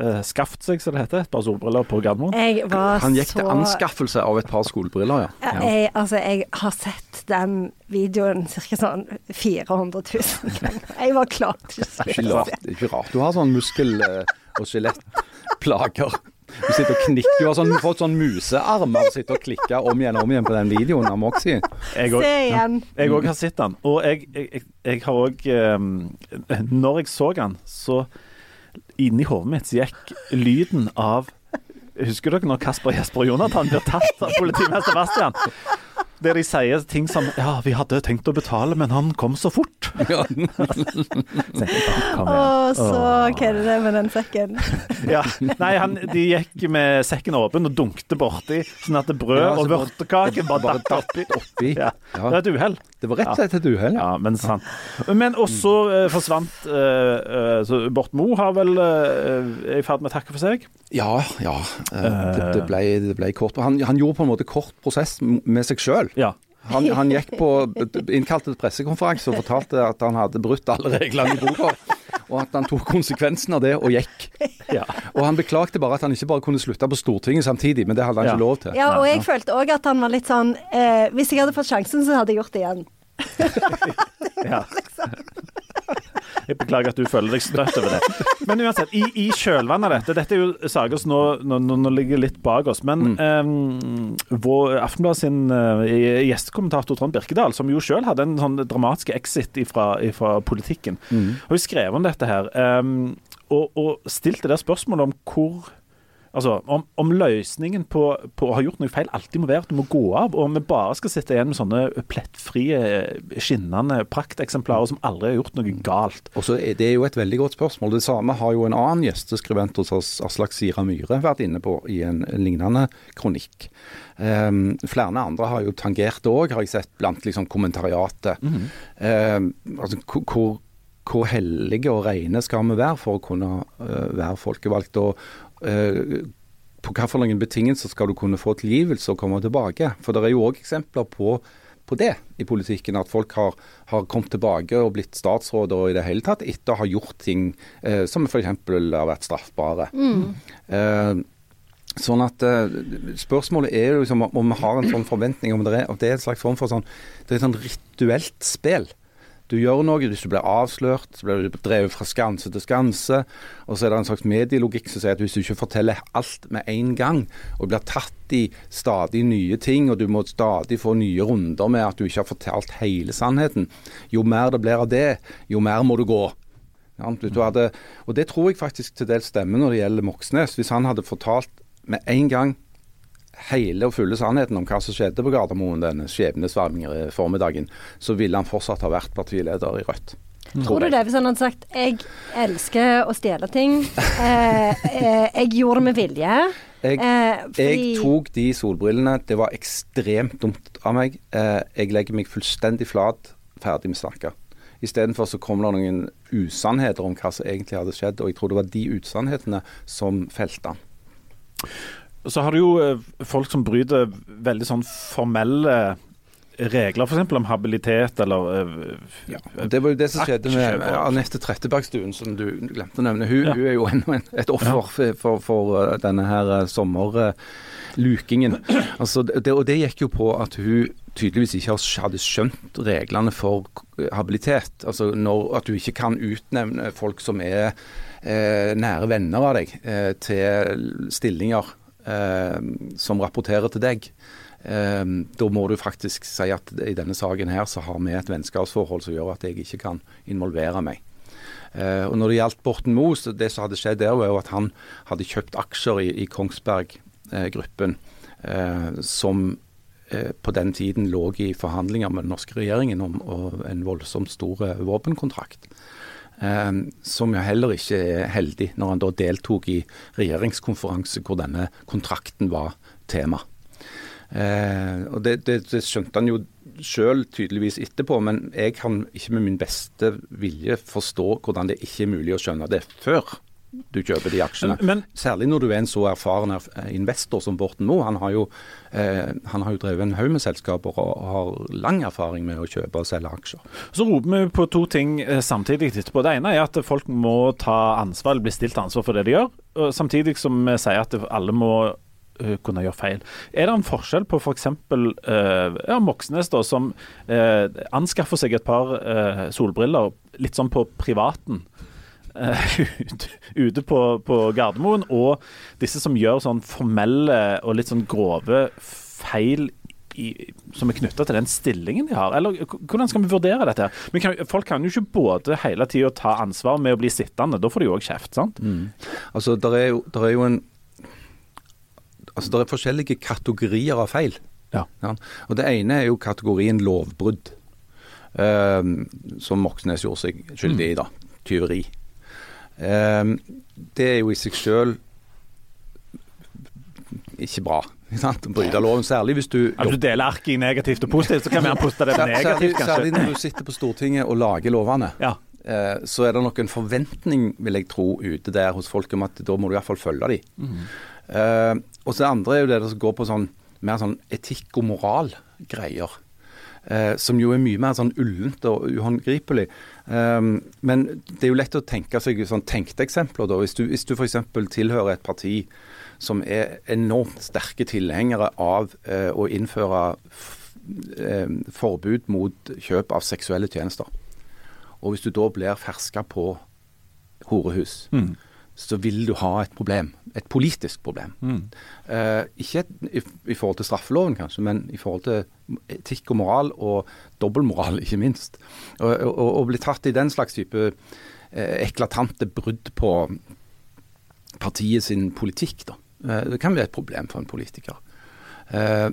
uh, skaffet seg, som det heter, et par solbriller på Gardermoen. Jeg var Han gikk så til anskaffelse av et par skolebriller, ja. Ja, jeg, altså, jeg har sett den videoen ca. sånn 400 000 ganger. Jeg var klar til å se det er ikke rart du har sånn muskel- og skjelettplager. Du sitter og knikker. Du har sånn, fått sånn musearmer og sitter og klikker om igjen og om igjen på den videoen av Moxie. Jeg Se igjen. jeg òg har sett den. Og jeg, jeg, jeg, jeg har òg um, Når jeg så den, så inni hodet mitt gikk lyden av Husker dere når Kasper Jesper og Jonathan blir tatt av politimester Bastian? Der de sier ting som Ja, vi hadde tenkt å betale, men han kom så fort. Ja. Å, så er det med den sekken? Ja. Nei, han, de gikk med sekken åpen og dunkte borti, sånn at brød Ja, så og vørtekake bare datt oppi. oppi. Ja. Ja. Det var et uhell. Det var rett og slett et uhell. Ja, men sant. Men også eh, forsvant eh, eh, så Borten Moe har vel eh, er i ferd med å takke for seg. Ja, ja. Eh, Det, det, ble, det ble kort. Han, han gjorde på en måte kort prosess med seg sjøl. Ja. Han, han gikk på innkalte til pressekonferanse og fortalte at han hadde brutt alle reglene i boka. Og at han tok konsekvensen av det og gikk. ja. Og han beklagte bare at han ikke bare kunne slutte på Stortinget samtidig, men det hadde han Ja. ikke lov til. Ja, og jeg følte òg at han var litt sånn eh, Hvis jeg hadde fått sjansen, så hadde jeg gjort det igjen. ja. Jeg beklager at du føler deg støtt over det. Men uansett, i, i kjølvannet av dette Dette er jo saker som nå, nå, nå, ligger litt bak oss. Men eh, vår Aftenblad sin uh, gjestekommentator Trond Birkedal, som jo sjøl hadde en sånn dramatisk exit ifra, ifra politikken, har jo skrevet om dette her. Um, og, og stilte det der spørsmålet om hvor Altså, om, om løsningen på, på å ha gjort noe feil alltid må være at du må gå av, og om vi bare skal sitte igjen med sånne plettfrie, skinnende prakteksemplarer som aldri har gjort noe galt. Og så er Det er jo et veldig godt spørsmål. Det samme har jo en annen gjesteskribent hos oss, Aslak Sira Myhre, vært inne på i en lignende kronikk. Um, flere andre har jo tangert det òg, har jeg sett blant liksom kommentariatet. Um, altså, hvor- hvor, hellige og rene skal vi være for å kunne uh, være folkevalgt? og på hvilke betingelser skal du kunne få tilgivelse og komme tilbake? For det er jo òg eksempler på, på det i politikken, at folk har, har kommet tilbake og blitt statsråder og i det hele tatt etter å ha gjort ting eh, som f.eks. har vært straffbare. Eh, Sånn at eh, Spørsmålet er jo liksom om vi har en sånn forventning om det er, om det er en slags form for sånn Det er et sånn rituelt spill. Du gjør noe, hvis du blir avslørt, så blir du drevet fra skanse til skanse. Og så er det en slags medielogikk som sier at hvis du ikke forteller alt med en gang, og blir tatt i stadig nye ting, og du må stadig få nye runder med at du ikke har fortalt hele sannheten, jo mer det blir av det, jo mer må du gå. Ja, du, hadde, og det tror jeg faktisk til dels stemmer når det gjelder Moxnes. Hvis han hadde fortalt med en gang hele og fulle sannheten om hva som skjedde på Gardermoen denne skjebnesvarmingen formiddagen, så ville han fortsatt ha vært partileder i Rødt. Tror du det hvis han hadde sagt 'jeg elsker å stjele ting', eh, eh, 'jeg gjorde det med vilje'? Jeg, Eh, jeg tok de solbrillene. Det var ekstremt dumt av meg. Eh, jeg legger meg fullstendig flat, ferdig med snakka. Istedenfor så kom det noen usannheter om hva som egentlig hadde skjedd, og jeg tror det var de usannhetene som felte han. Så har du jo eh, folk som bryter veldig sånn formelle regler f.eks. om habilitet eller uh, ja, Det var jo det som skjedde med Anette Trettebergstuen, som du glemte å nevne. Hun, ja. hun er jo ennå et offer for, for, for denne her sommerlukingen. Altså, det, og det gikk jo på at hun tydeligvis ikke hadde skjønt reglene for habilitet. Altså når, at du ikke kan utnevne folk som er eh, nære venner av deg, eh, til stillinger eh, som rapporterer til deg. Eh, da må du faktisk si at i denne saken her så har vi et vennskapsforhold som gjør at jeg ikke kan involvere meg. Uh, og Når det gjaldt Borten Moe, det som hadde skjedd der, var jo at han hadde kjøpt aksjer i, i Kongsberg Gruppen, som på den tiden lå i forhandlinger med den norske regjeringen om en voldsomt stor våpenkontrakt. Som jo heller ikke er heldig, når han da deltok i regjeringskonferanse hvor denne kontrakten var tema. Eh, og det, det, det, skjønte han jo sjøl tydeligvis etterpå, men jeg kan ikke med min beste vilje forstå hvordan det ikke er mulig å skjønne det før du kjøper de aksjene. Men, Særlig når du er en så erfaren investor som Borten Moe. Han eh, han har jo drevet en haug med selskaper og har lang erfaring med å kjøpe og selge aksjer. Så roper vi på to ting eh, samtidig etterpå. Det ene er at folk må ta ansvar, bli stilt ansvar for det de gjør. Samtidig som vi sier at alle må uh, kunne gjøre feil. Er det en forskjell på f.eks. For uh, ja, Moxnes, da, som uh, anskaffer seg et par uh, solbriller litt sånn på privaten? ute på, på, Gardermoen, og disse som gjør sånn formelle og litt sånn grove feil i, som er knytta til den stillingen de har? Eller hvordan skal vi vurdere dette? Men kan, Folk kan jo ikke både hele tida ta ansvar med å bli sittende, da får de jo òg kjeft, sant? Mm. Altså, der er, jo, der er jo en altså Det er forskjellige kategorier av feil. Ja. Ja. Og Det ene er jo kategorien lovbrudd, uh, som Moxnes gjorde seg skyldig i. da, Tyveri. Um, det er jo i seg sjøl ikke bra. Å bryte loven, særlig hvis du ja, du deler arket i negativt og positivt, så kan vi poste det negativt, kanskje. Særlig når du sitter på Stortinget og lager lovene. Ja. Eh, så er det nok en forventning, vil jeg tro, ute der hos folk om at da må du iallfall følge dem. Mm. Uh, og så det andre er jo det som går på sånn mer sånn etikk og moral-greier. Uh, som jo er mye mer sånn ullent og uhåndgripelig. Um, men det er jo lett å tenke seg sånn tenkte eksempler. da. Hvis du, hvis du f.eks. tilhører et parti som er enormt sterke tilhengere av uh, å innføre forbud mot kjøp av seksuelle tjenester. Og hvis du da blir ferska på horehus, mm så vil du ha et problem. Et politisk problem. Mm. Eh, ikke et, i, i, forhold til straffeloven, kanskje, men i forhold til etikk og moral, og dobbeltmoral, ikke minst. Å bli tatt i den slags type eh, eklatante brudd på partiet sin politikk, da. Eh, det kan bli et problem for en politiker. Eh,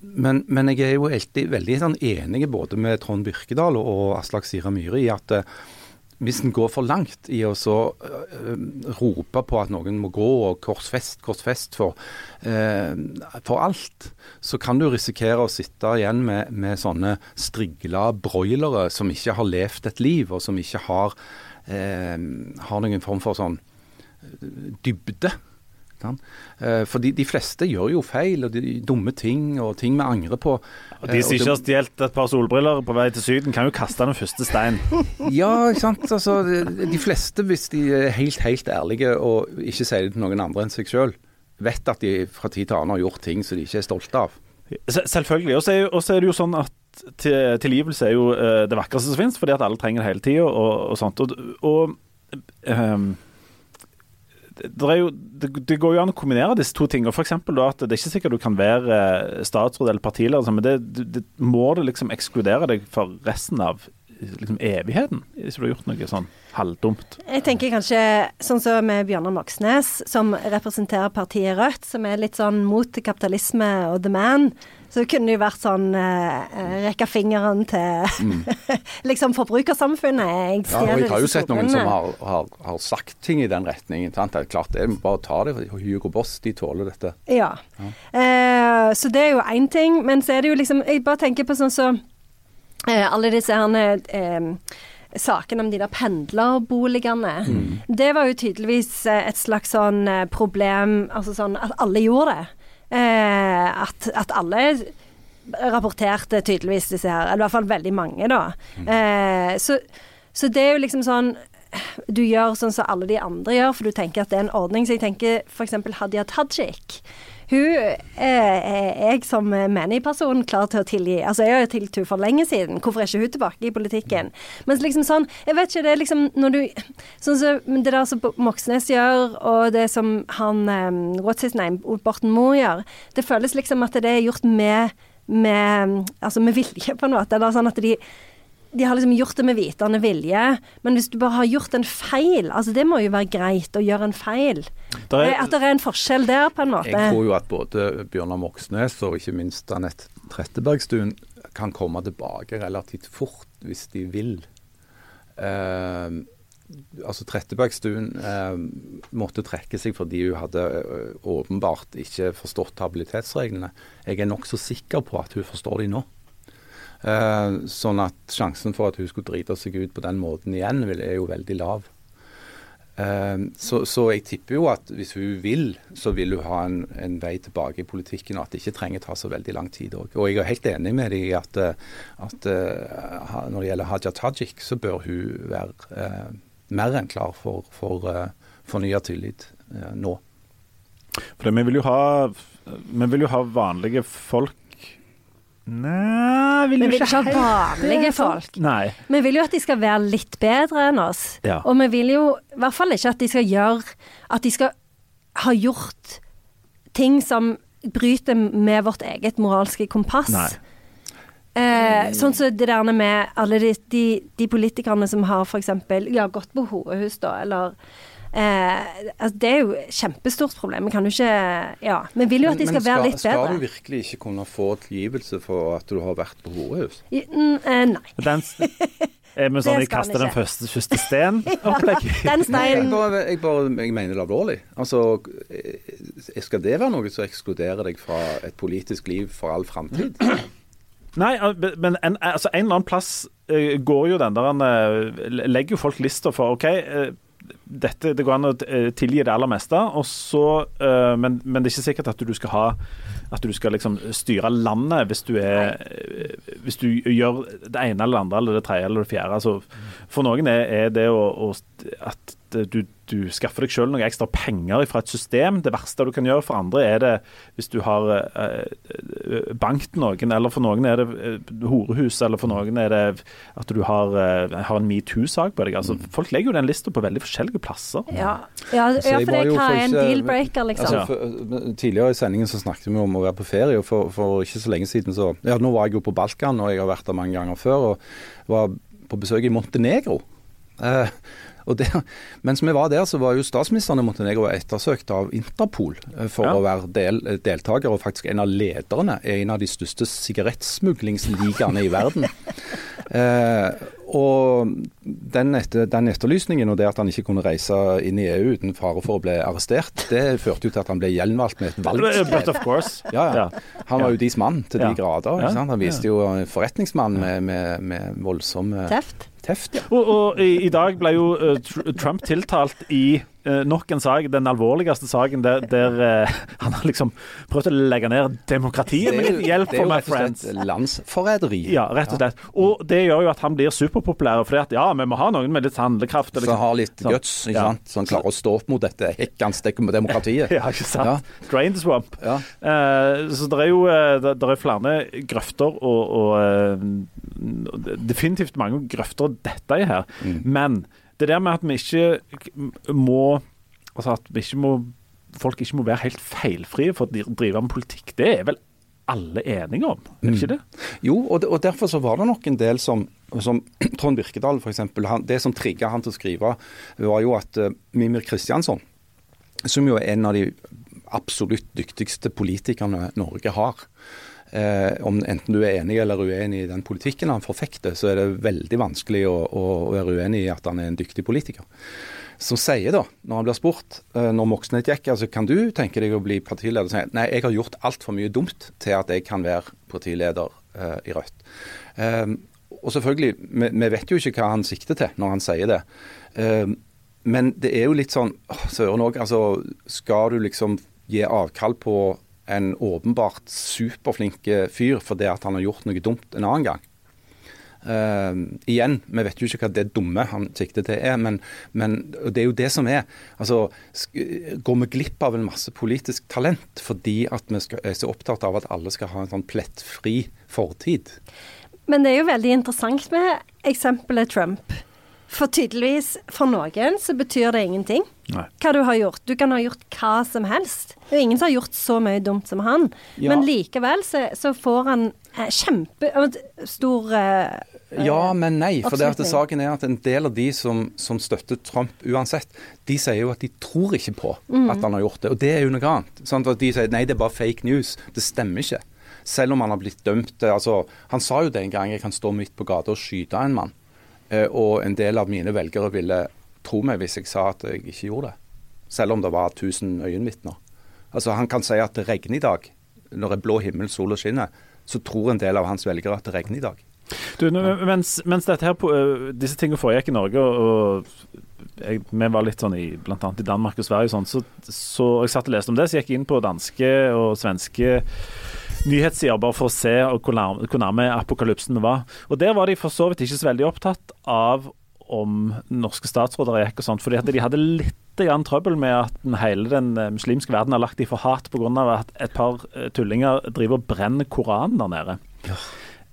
men, men, jeg er jo alltid veldig sånn, enig både med Trond Birkedal og, og Aslak Sira Myhre i at eh, hvis en går for langt i å så uh, rope på at noen må gå og korsfest, korsfest for, uh, for alt, så kan du risikere å sitte igjen med, med sånne strigla broilere som ikke har levd et liv, og som ikke har, uh, har noen form for sånn dybde. Eh, for de, de, fleste gjør jo feil og de, dumme ting og ting vi angrer på. Og De som ikke har stjålet et par solbriller på vei til Syden, kan jo kaste den første stein. ja, ikke sant. Altså, de fleste, hvis de er helt, helt ærlige og ikke sier det til noen andre enn seg sjøl, vet at de fra tid til annen har gjort ting som de ikke er stolte av. Selvfølgelig. Og så er, det jo sånn at tilgivelse er jo uh, det vakreste som finnes, fordi at alle trenger det hele tida og, og, sånt. Og, og um, det, jo, det, det, går jo an å kombinere disse to tingene. For da, at Det er ikke sikkert du kan være eh, statsråd eller partileder, men det, det, må du liksom ekskludere deg for resten av liksom, evigheten, hvis du har gjort noe sånn halvdumt. Jeg tenker kanskje sånn som med Bjørnar Moxnes, som representerer partiet Rødt, som er litt sånn mot kapitalisme og the man. Så det kunne jo vært sånn uh, rekke fingeren til mm. liksom forbrukersamfunnet. Jeg ja, og jeg har jo sett noen som har, har, har, sagt ting i den retningen. Sant? Det er klart det, bare ta det. Hugo Boss, de tåler dette. Ja. ja. Uh, så det er jo én ting. Men så er det jo liksom Jeg bare tenker på sånn så uh, Alle disse herne saken om de der pendlerboligene. Mm. Det var jo tydeligvis et slags sånn problem Altså sånn at alle gjorde det. Eh, at, at, alle rapporterte tydeligvis disse her, eller i hvert fall veldig mange, da. Eh, så, så det er jo liksom sånn du gjør sånn som alle de andre gjør, for du tenker at det er en ordning. Så jeg tenker f.eks. Hadia Tajik. Hun er jeg som menigperson klar til å tilgi. Altså, jeg har jo tilgitt henne for lenge siden. Hvorfor er ikke hun tilbake i politikken? Mens liksom sånn Jeg vet ikke, det er liksom når du Sånn som det der som Moxnes gjør, og det som han um, What's his name? Borten Moe gjør. Det føles liksom at det er gjort med med, altså med vilje, på en måte. Eller sånn at de de har liksom gjort det med vitende vilje, men hvis du bare har gjort en feil altså Det må jo være greit å gjøre en feil. Er, eh, at det er en forskjell der, på en måte. Jeg tror jo at både Bjørnar Moxnes og ikke minst Anette Trettebergstuen kan komme tilbake relativt fort hvis de vil. Uh, altså Trettebergstuen uh, måtte trekke seg fordi hun hadde åpenbart ikke forstått habilitetsreglene. Jeg er nokså sikker på at hun forstår de nå. Uh, sånn at sjansen for at hun skulle drite seg ut på den måten igjen, er jo veldig lav. Uh, så, så, jeg tipper jo at hvis hun vil, så vil hun ha en, en, vei tilbake i politikken, og at det ikke trenger ta så veldig lang tid òg. Og jeg er helt enig med dem i at, eh, at når det gjelder Haja Tajik, så bør hun være mer enn klar for, for fornya tillit nå. For vi vil ha vi vil jo ha vanlige folk Nei, vil vi vil ikke ha vanlige folk. Nei. Vi vil jo at de skal være litt bedre enn oss. Ja. Og vi vil jo i hvert fall ikke at de skal gjøre At de skal ha gjort ting som bryter med vårt eget moralske kompass. Eh, sånn som så det der med alle de, de, de politikerne som har f.eks. Ja, gått på horehus, da, eller Eh, altså det er jo et kjempestort problem. Vi kan jo ikke Ja. Vi vil jo at de skal, skal være litt bedre. Men skal du virkelig ikke kunne få tilgivelse for at du har vært på horehus? Eh, nei. Den, er vi sånn jeg kaster den første, første sten? Opplegg? den steinen. Jeg, bare, jeg, bare, jeg mener det alvorlig. Altså, eh, skal det være noe som ekskluderer deg fra et politisk liv for all framtid? Nei, men en, altså en eller annen plass uh, går jo den der han legger jo folk lister for OK. Dette, det går an å eh, tilgi det aller meste, så, uh, men, men, det er ikke sikkert at du skal ha at du skal liksom styre landet hvis du, er, eh, hvis du gjør det ene eller det andre eller det tredje eller det fjerde. Altså, for noen er, er det å, å, at du du skaffer deg selv noe ekstra penger fra et system. Det verste du kan gjøre for andre, er det hvis du har eh, eh bankt noen, eller for noen er det eh, horehus, eller for noen er det at du har, eh, har en metoo-sak på deg. Altså, mm. Folk legger jo den lista på veldig forskjellige plasser. Ja, ja, ja for det er en deal-breaker, liksom. Altså, for, tidligere i sendingen så snakket vi om å være på ferie, og for, for, ikke så lenge siden så Ja, nå var jeg jo på Balkan, og jeg har vært der mange ganger før, og var på besøk i Montenegro. Eh, det, mens vi var der, så var jo statsministeren i Montenegro ettersøkt av Interpol eh, for ja. å være del, deltaker, og faktisk en av lederne er en av de største sigarettsmuglingsligaene i verden. eh, og den, etter, den, etterlysningen og det at han ikke kunne reise inn i EU uten fare for å bli arrestert, det førte jo til at han ble gjenvalgt med et valg. Ja, ja. Han var jo deres mann til de grader. Han viste jo forretningsmann med, med, med voldsomme Teft. Teft, ja. Og, og i, i, dag ble jo uh, Trump tiltalt i nok en sak, den alvorligste saken der, der uh, han har liksom prøvd å legge ned demokratiet med litt hjelp fra my friends. Det er jo rett og slett landsforræderi. Ja, rett og slett. Og det gjør jo at han blir superpopulær, fordi at ja, vi må ha noen med litt handlekraft. Som liksom, har litt sånn. guts, ikke ja. sant. Som klarer å stå opp mot dette hekkans demokratiet. ja, ikke sant. Ja. Drain the swamp. Ja. så det er jo det, det er flere grøfter og, og definitivt mange grøfter dette i her. Mm. Men det der med at vi ikke må Altså at vi ikke må folk ikke må være helt feilfrie for å drive med politikk, det er vel alle enige om, er det ikke mm. det? Mm. Jo, og, og, derfor så var det nok en del som, som Trond Birkedal f.eks. Det som trigga han til å skrive, var jo at uh, Mimir Kristiansson, som jo er en av de absolutt dyktigste politikerne Norge har, Eh, om enten du er enig eller uenig i den politikken han forfekter, så er det veldig vanskelig å, å, å være uenig i at han er en dyktig politiker. Som sier da, når han blir spurt, eh, når Moxnes gikk, altså kan du tenke deg å bli partileder? Sier nei, jeg har gjort altfor mye dumt til at jeg kan være partileder eh, i Rødt. Um, og selvfølgelig, vi, vi, vet jo ikke hva han sikter til når han sier det. Um, men det er jo litt sånn Søren òg, altså skal du liksom gi avkall på en åpenbart superflink fyr fordi at han har gjort noe dumt en annen gang. Uh, igjen, vi vet jo ikke hva det dumme han sikter til er, men, men, det er jo det som er. Altså, Går vi glipp av en masse politisk talent fordi at vi skal, er så opptatt av at alle skal ha en sånn plettfri fortid? Men det er jo veldig interessant med eksempelet Trump. For tydeligvis, for noen så betyr det ingenting Nei. hva du har gjort. Du kan ha gjort hva som helst. Det er jo ingen som har gjort så mye dumt som han. Ja. Men likevel så, så får han eh, kjempestor eh, Ja, men nei. For det at saken er at en del av de som, som støtter Trump uansett, de sier jo at de tror ikke på Mm. at han har gjort det. Og det er jo noe annet. Sant? At de sier nei, det er bare fake news. Det stemmer ikke. Selv om han har blitt dømt altså, Han sa jo det en gang jeg kan stå midt på gata og skyte en mann. Eh, og en del av mine velgere ville tro meg hvis jeg sa at jeg ikke gjorde det. Selv om det var 1000 øyenvitner. Altså, han kan si at det regner i dag. Når det er blå himmel, sol og skinner, så tror en del av hans velgere at det regner i dag. Du, mens, mens her, øh, disse tingene foregikk i Norge, og, og jeg, vi var litt sånn i bl.a. i Danmark og Sverige, og sånn, så, så jeg satt og leste om det, så jeg gikk jeg inn på danske og svenske nyhetssider bare for å se hvor nærme, hvor nærme apokalypsen vi var. Og Der var de for så vidt ikke så veldig opptatt av om norske statsråder gikk og sånt, fordi de hadde litt grann trøbbel med at hele den eh, muslimske verden har lagt dem for hat pga. at et par eh, tullinger driver og brenner Koranen der nede.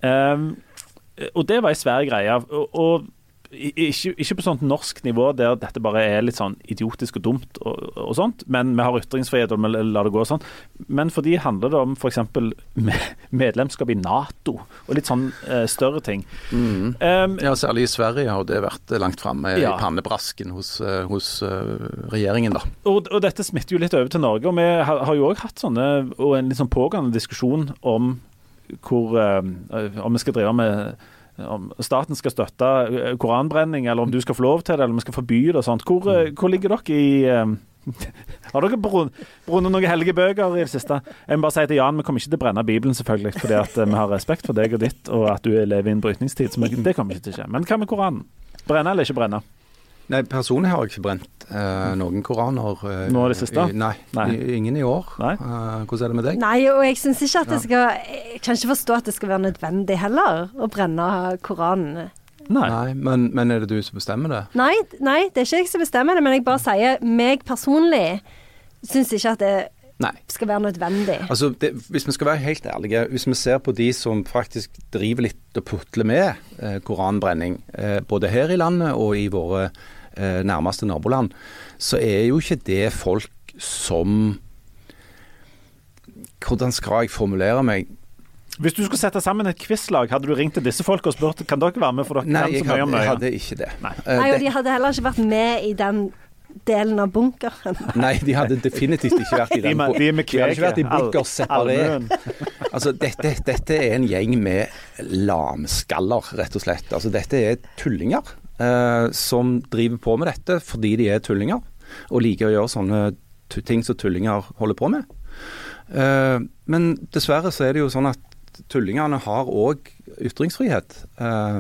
Um, og det var ei svær greie. Og, og ikke, ikke på sånt norsk nivå der dette bare er litt sånn idiotisk og dumt, og, og sånt, men vi har ytringsfrihet og vi lar det gå og sånn. Men for de handler det om f.eks. medlemskap i Nato og litt sånn eh, større ting. Um, Ja, særlig i Sverige har det vært langt framme Ja. i pannebrasken hos, eh, hos uh, regjeringen, da. og, og dette smitter jo litt over til Norge. Og vi har, har jo òg hatt sånne, og en litt sånn pågående diskusjon om hvor uh, Om vi skal drive med om staten skal støtte eh, koranbrenning, eller om du skal få lov til det, eller om vi skal forby det og sånt. Hvor, eh, hvor ligger dere i eh, Har dere brunnet noen hellige bøker i det siste? Jeg må bare si til Jan, vi kommer ikke til å brenne Bibelen, selvfølgelig, fordi at vi har respekt for deg og ditt, og at du lever i en brytningstid. Så det kommer ikke til å skje. Men hva med Koranen? Brenne eller ikke brenne? Nei, personlig har jeg ikke brent eh, noen koraner. eh, Nå i det siste? i- Nei, Nei. i- ingen i år. Nei. Eh, hvordan er det med deg? Nei, og jeg syns ikke at det skal Jeg kan ikke forstå at det skal være nødvendig heller å brenne Koranen. Nei. Nei, men, men er det du som bestemmer det? Nei, nei, det er ikke jeg som bestemmer det, men jeg bare sier meg personlig syns ikke at det Nei. skal være nødvendig. Altså, det, Hvis vi skal være helt ærlige, hvis vi ser på de som faktisk driver litt og putler med eh, koranbrenning, eh, både her i landet og i våre eh, nærmeste naboland, så er jo ikke det folk som Hvordan skal jeg formulere meg? Hvis du skulle sette sammen et quizlag, hadde du ringt til disse folk og spurt kan dere være med, for dere Nei, jeg så mye hadde, om jeg hadde ikke det. Nei. Eh, Nei, og de hadde heller ikke vært med i den delen av bunkeren. Nei, de hadde definitivt ikke vært i den med- bu- de de hadde ikke vært i bunker separert. Altså, dette, dette er en gjeng med lamskaller, rett og slett. Altså, dette er tullinger eh, som driver på med dette fordi de er tullinger, og liker å gjøre sånne ting som tullinger holder på med. Eh, men dessverre så er det jo sånn at tullingene har òg ytringsfrihet eh,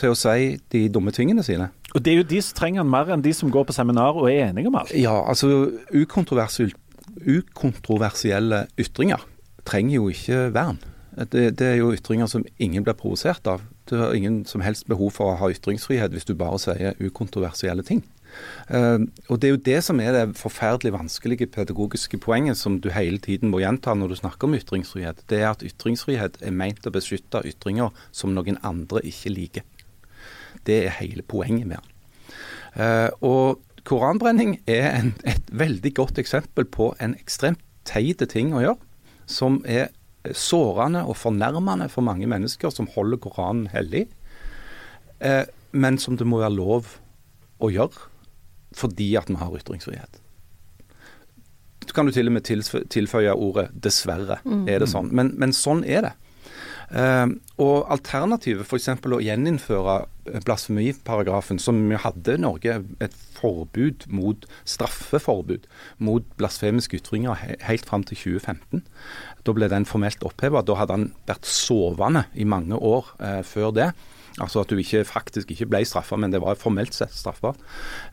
til å si de dumme tingene sine. Og det er jo de som trenger den mer enn de som går på seminar og er enige om alt. Ja, altså ukontroversiell, ukontroversielle ytringer trenger jo ikke vern. Det, det er jo ytringer som ingen blir provosert av. Du har ingen som helst behov for å ha ytringsfrihet hvis du bare sier ukontroversielle ting. Uh, og Det er jo det som er det forferdelig vanskelige pedagogiske poenget som du hele tiden må gjenta når du snakker om ytringsfrihet. Det er at ytringsfrihet er meint å beskytte ytringer som noen andre ikke liker. Det er hele poenget med den. Uh, og koranbrenning er en, et veldig godt eksempel på en ekstremt teit ting å gjøre, som er sårende og fornærmende for mange mennesker som holder Koranen hellig, eh, men som det må være lov å gjøre fordi at vi har ytringsfrihet. Så kan du til og med tilføye ordet 'dessverre'. er det sånn. Men, men sånn er det. Eh, og alternativet, f.eks. å gjeninnføre blasfemiparagrafen, som vi hadde i Norge, et forbud mot straffeforbud mot blasfemiske ytringer helt fram til 2015. Da ble den formelt oppheva. Da hadde han vært sovende i mange år eh, før det. Altså at du ikke, faktisk ikke ble straffa, men det var formelt sett straffbart.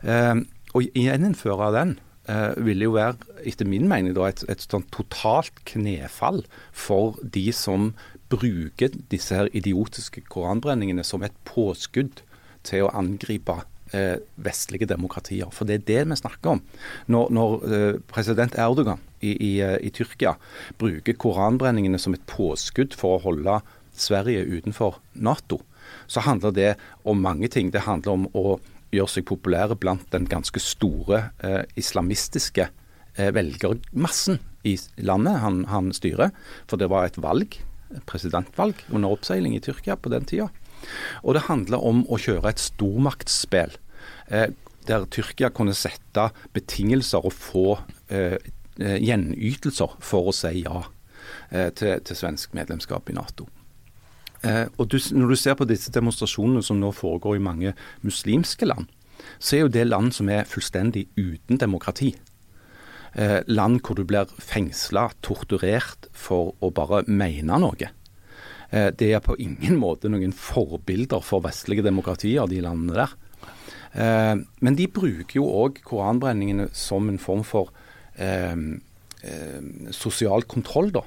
Eh, å gjeninnføre den eh, ville jo være, etter min mening, da, et, et sånn totalt knefall for de som bruker disse her idiotiske koranbrenningene som et påskudd til å angripe eh, vestlige demokratier. For det er det vi snakker om. Når, når eh, president Erdogan i, i, eh, i Tyrkia bruker koranbrenningene som et påskudd for å holde Sverige utenfor Nato, så handler det om mange ting. Det handler om å gjøre seg populære blant den ganske store eh, islamistiske eh, velgermassen i landet han, han, styrer. For det var et valg, presidentvalg under oppseiling i Tyrkia på den tida. Og det handler om å kjøre et stormaktsspill. Eh, der Tyrkia kunne sette betingelser og få eh, eh, gjenytelser for å si ja eh, til, til svensk medlemskap i Nato. Eh, og du, Når du ser på disse demonstrasjonene som nå foregår i mange muslimske land, så er jo det land som er fullstendig uten demokrati. Eh, land hvor du blir fengsla, torturert for å bare mene noe. Eh, det er på ingen måte noen forbilder for vestlige demokratier, de landene der. Eh, men de bruker jo òg koranbrenningene som en form for eh, eh, sosial kontroll, da.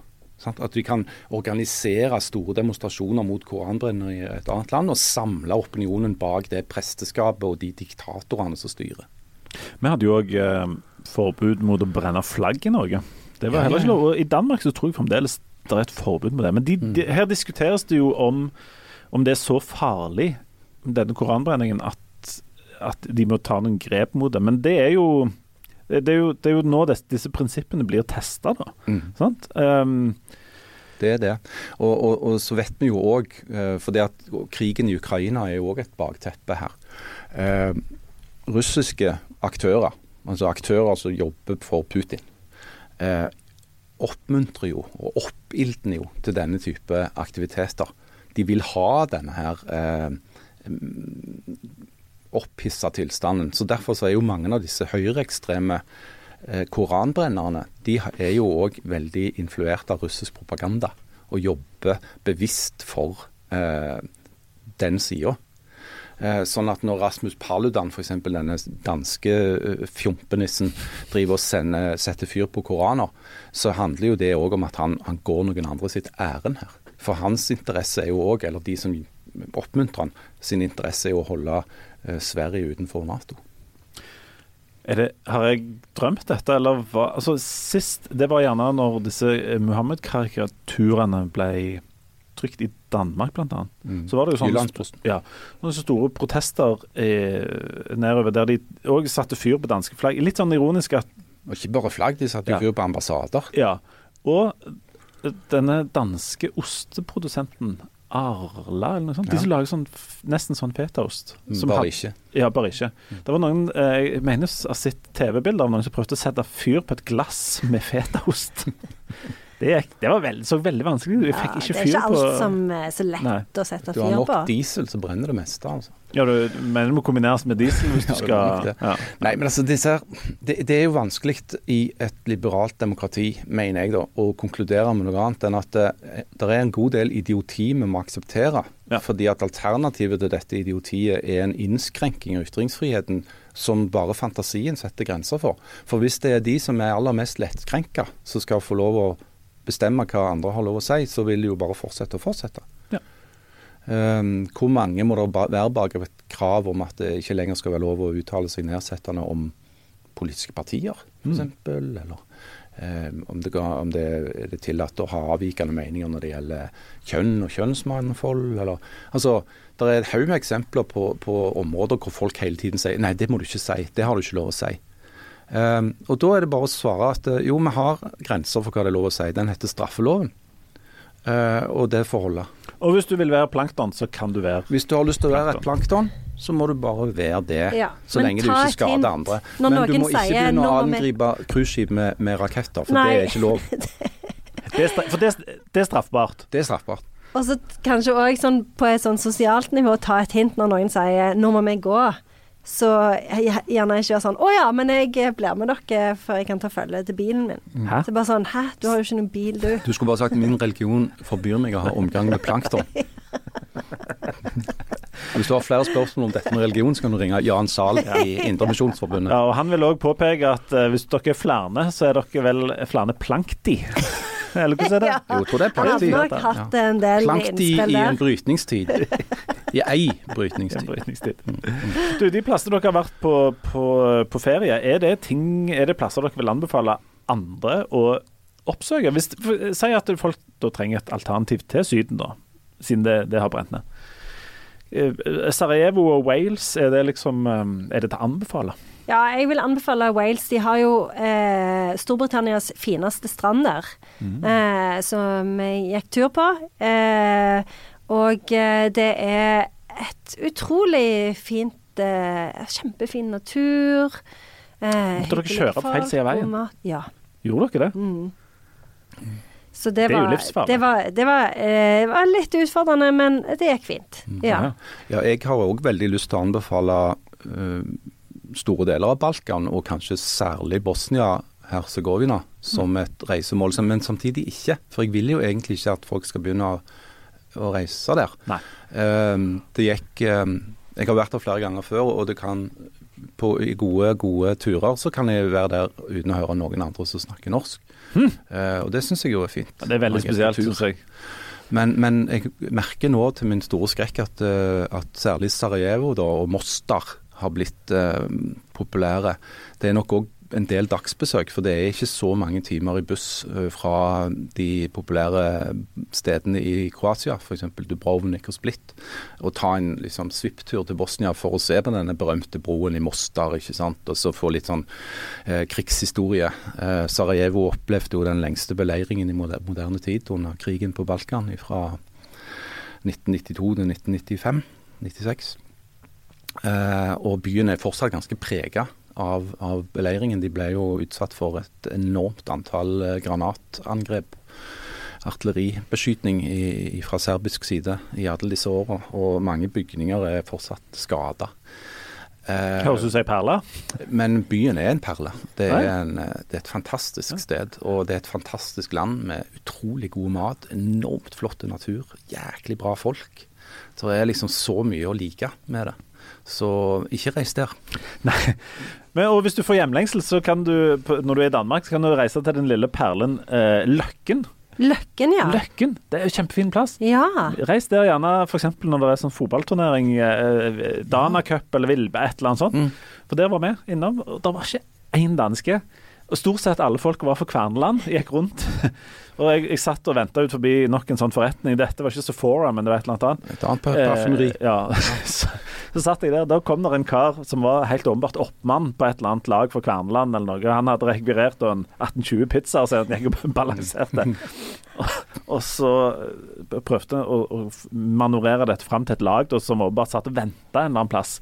At vi kan organisere store demonstrasjoner mot koranbrenner i et annet land, og samle opinionen bak det presteskapet og de diktatorene som styrer. Vi hadde jo òg forbud mot å brenne flagg i Norge. Det var heller ikke lov. I Danmark så tror jeg fremdeles det er et forbud mot det. Men de, mm. de, her diskuteres det jo om, om det er så farlig, denne koranbrenningen, at, at de må ta noen grep mot det. Men det er jo det, er jo, det er jo nå disse, disse prinsippene blir testa, da. Mm. Sant? Um, det er det. Og, og, og, så vet vi jo òg, for det at krigen i Ukraina er jo òg et bakteppe her. Uh, russiske aktører, altså aktører som jobber for Putin, eh, oppmuntrer jo og oppildner jo til denne type aktiviteter. De vil ha denne her eh, opphissa tilstanden. Så Derfor så er jo mange av disse høyreekstreme eh, koranbrennerne de er jo òg veldig influert av russisk propaganda og jobber bevisst for eh, den sida. Eh, sånn at når Rasmus Paludan, f.eks. denne danske eh, fjompenissen, driver og sender, setter fyr på koraner, så handler jo det òg om at han, han, går noen andre sitt ærend her. For hans interesse er jo òg, eller de som oppmuntrer han, sin interesse er jo å holde Eh, Sverige utenfor Nato. Det, har jeg drømt dette, eller hva? Altså, sist, Det var gjerne når disse Muhammed-karikaturene ble trykt i Danmark, bl.a. Mm. Så var det jo sånn ja, noen store protester eh, nedover der de òg satte fyr på danske flagg. Litt sånn ironisk at Og ikke bare flagg, de satte ja. fyr på ambassader. Ja. Og denne danske osteprodusenten Arla eller noe sånt. Ja. De som lager sånn, nesten sånn fetaost. Mm, bare ikke. Ja, bare ikke. Mm. Det var noen, eh, Jeg mener jeg har sett TV-bilder av noen som prøvde å sette fyr på et glass med fetaost. Det, det veld, så veldig vanskelig ut. Jeg fikk ikke fyr på Det er ikke alt som er så lett Nei. å sette fyr på. Du har nok diesel, så brenner det meste. altså. Ja, du mener det må kombineres med diesel hvis du skal ja. Nei, men altså, disse, det, det, er jo vanskelig i et liberalt demokrati, mener jeg, da, å konkludere med noe annet enn at det, eh, det er en god del idioti vi må akseptere. Ja. Fordi at alternativet til dette idiotiet er en innskrenking av ytringsfriheten som bare fantasien setter grenser for. For hvis det er de som er aller mest lettkrenka, som skal få lov å bestemme hva andre har lov å si, så vil det jo bare fortsette og fortsette. Ja. Um, hvor mange må det være bak et krav om at det ikke lenger skal være lov å uttale seg nedsettende om politiske partier, f.eks., mm. eller um, om, det, om det, er det tillatt å ha avvikende meninger når det gjelder kjønn og kjønnsmangfold, eller Altså, det er en haug med eksempler på, på områder hvor folk hele tiden sier nei, det må du ikke si, det har du ikke lov å si. Um, og Da er det bare å svare at eh, jo, vi har grenser for hva det er lov å si. Den heter straffeloven. Uh, og det får holde. Og hvis du vil være plankton, så kan du være Hvis du har lyst til å være et plankton, så må du bare være det. Ja, så lenge du ikke skader andre. Men du må ikke begynne å angripe cruiseskip med, med, raketter, for Nei. det er ikke lov. det er for det, det, er straffbart. Det er straffbart. Og så kanskje òg sånn på et sånn sosialt nivå ta et hint når noen sier 'nå må vi gå'. Så jeg, gjerne ikke gjør sånn 'Å ja, men jeg blir med dere før jeg kan ta følge til bilen min'. Mm. Hæ? Så bare sånn 'Hæ, du har jo ikke noen bil, du'. Du skulle bare sagt 'min religion forbyr meg å ha omgang med plankton'. Hvis du har flere spørsmål om dette med religion, så kan du ringe Jan Zahl i Indremisjonsforbundet. Ja, og Han vil òg påpeke at uh, hvis dere er flere, så er dere vel flere plankti. Eller hvordan er det? Ja. Jo, jeg tror det er Han Plankti planktid. nok hatt en del Planktid innspill i en brytningstid. I ei brytningstid. brytningstid. Du, de plassene dere har vært på, på, på ferie, er det, ting, er det plasser dere vil anbefale andre å oppsøke? Hvis, for, si at folk da trenger et alternativ til Syden, da, siden det, det har brent ned. Eh, Sarajevo og Wales, er det liksom eh, Er det til å anbefale? Ja, jeg vil anbefale Wales. De har jo eh, Storbritannias fineste strand der, eh, som jeg gikk tur på. Eh, og eh, det er et utrolig fint Kjempefin natur. Eh, Måtte dere kjøre på feil side av veien? Ja. Gjorde dere det? Mm. Så det, Det er jo var, livsfarlig. Det var, det var, eh, var litt utfordrende, men det gikk fint. Ja. Ja, jeg har òg veldig lyst til å anbefale eh, store deler av Balkan, og kanskje særlig Bosnia-Hercegovina, som et reisemål. Men samtidig ikke, for jeg vil jo egentlig ikke at folk skal begynne å, å reise der. Nei. Eh, det gikk eh, Jeg har vært der flere ganger før, og det kan på, i gode, gode turer så kan jeg være der uten å høre noen andre som snakker norsk. Eh, og det syns jeg jo er fint. Ja, Det er veldig spesielt, syns jeg. Men, men jeg merker nå til min store skrekk at, eh, at særlig Sarajevo da, og Mostar har blitt eh, populære. Det er nok òg en del dagsbesøk, for det er ikke så mange timer i buss eh, fra de populære stedene i Kroatia, f.eks. Dubrovnik og Split. Å ta en liksom, svipptur til Bosnia for å se på denne berømte broen i Mostar, ikke sant? og så få litt sånn eh, krigshistorie. Eh, Sarajevo opplevde jo den lengste beleiringen i moderne, moderne tid under krigen på Balkan fra 1992 til 1995. 96. Eh, og byen er fortsatt ganske prega av, av beleiringen. De ble jo utsatt for et enormt antall eh, granatangrep. Artilleribeskytning i, fra serbisk side i alle disse åra, og mange bygninger er fortsatt skada. Eh, Høres ut som ei perle. men byen er en perle. Det er, en, eh, det er et fantastisk sted. Og det er et fantastisk land med utrolig god mat, enormt flott natur, jæklig bra folk. Så det er liksom så mye å like med det. Så ikke reis der. Nei. Men, og hvis du får hjemlengsel, så kan du, når du er i Danmark, så kan du reise til den lille perlen eh, Løkken. Løkken, ja. Løkken, Det er jo kjempefin plass. Ja. Reis der gjerne f.eks. når det er sånn fotballturnering, eh, Danacup eller Vilbe, et eller annet sånt. Mm. For der var vi innom, og det var ikke én danske. Og Stort sett alle folk var fra Kverneland, gikk rundt. og jeg, jeg satt og venta ut forbi nok en sånn forretning. Dette var ikke Sephora, men det var et eller annet annet. Et annet pa- parfymeri. Eh, ja. så, så satt jeg der. Da kom det en kar som var helt åpenbart oppmann på et eller annet lag fra Kverneland eller noe. Han hadde rekvirert en 1820 pizzaer, så han gikk og balanserte. og, og så eh, prøvde å, å manøvrere dette fram til et lag da, som åpenbart satt og venta en eller annen plass.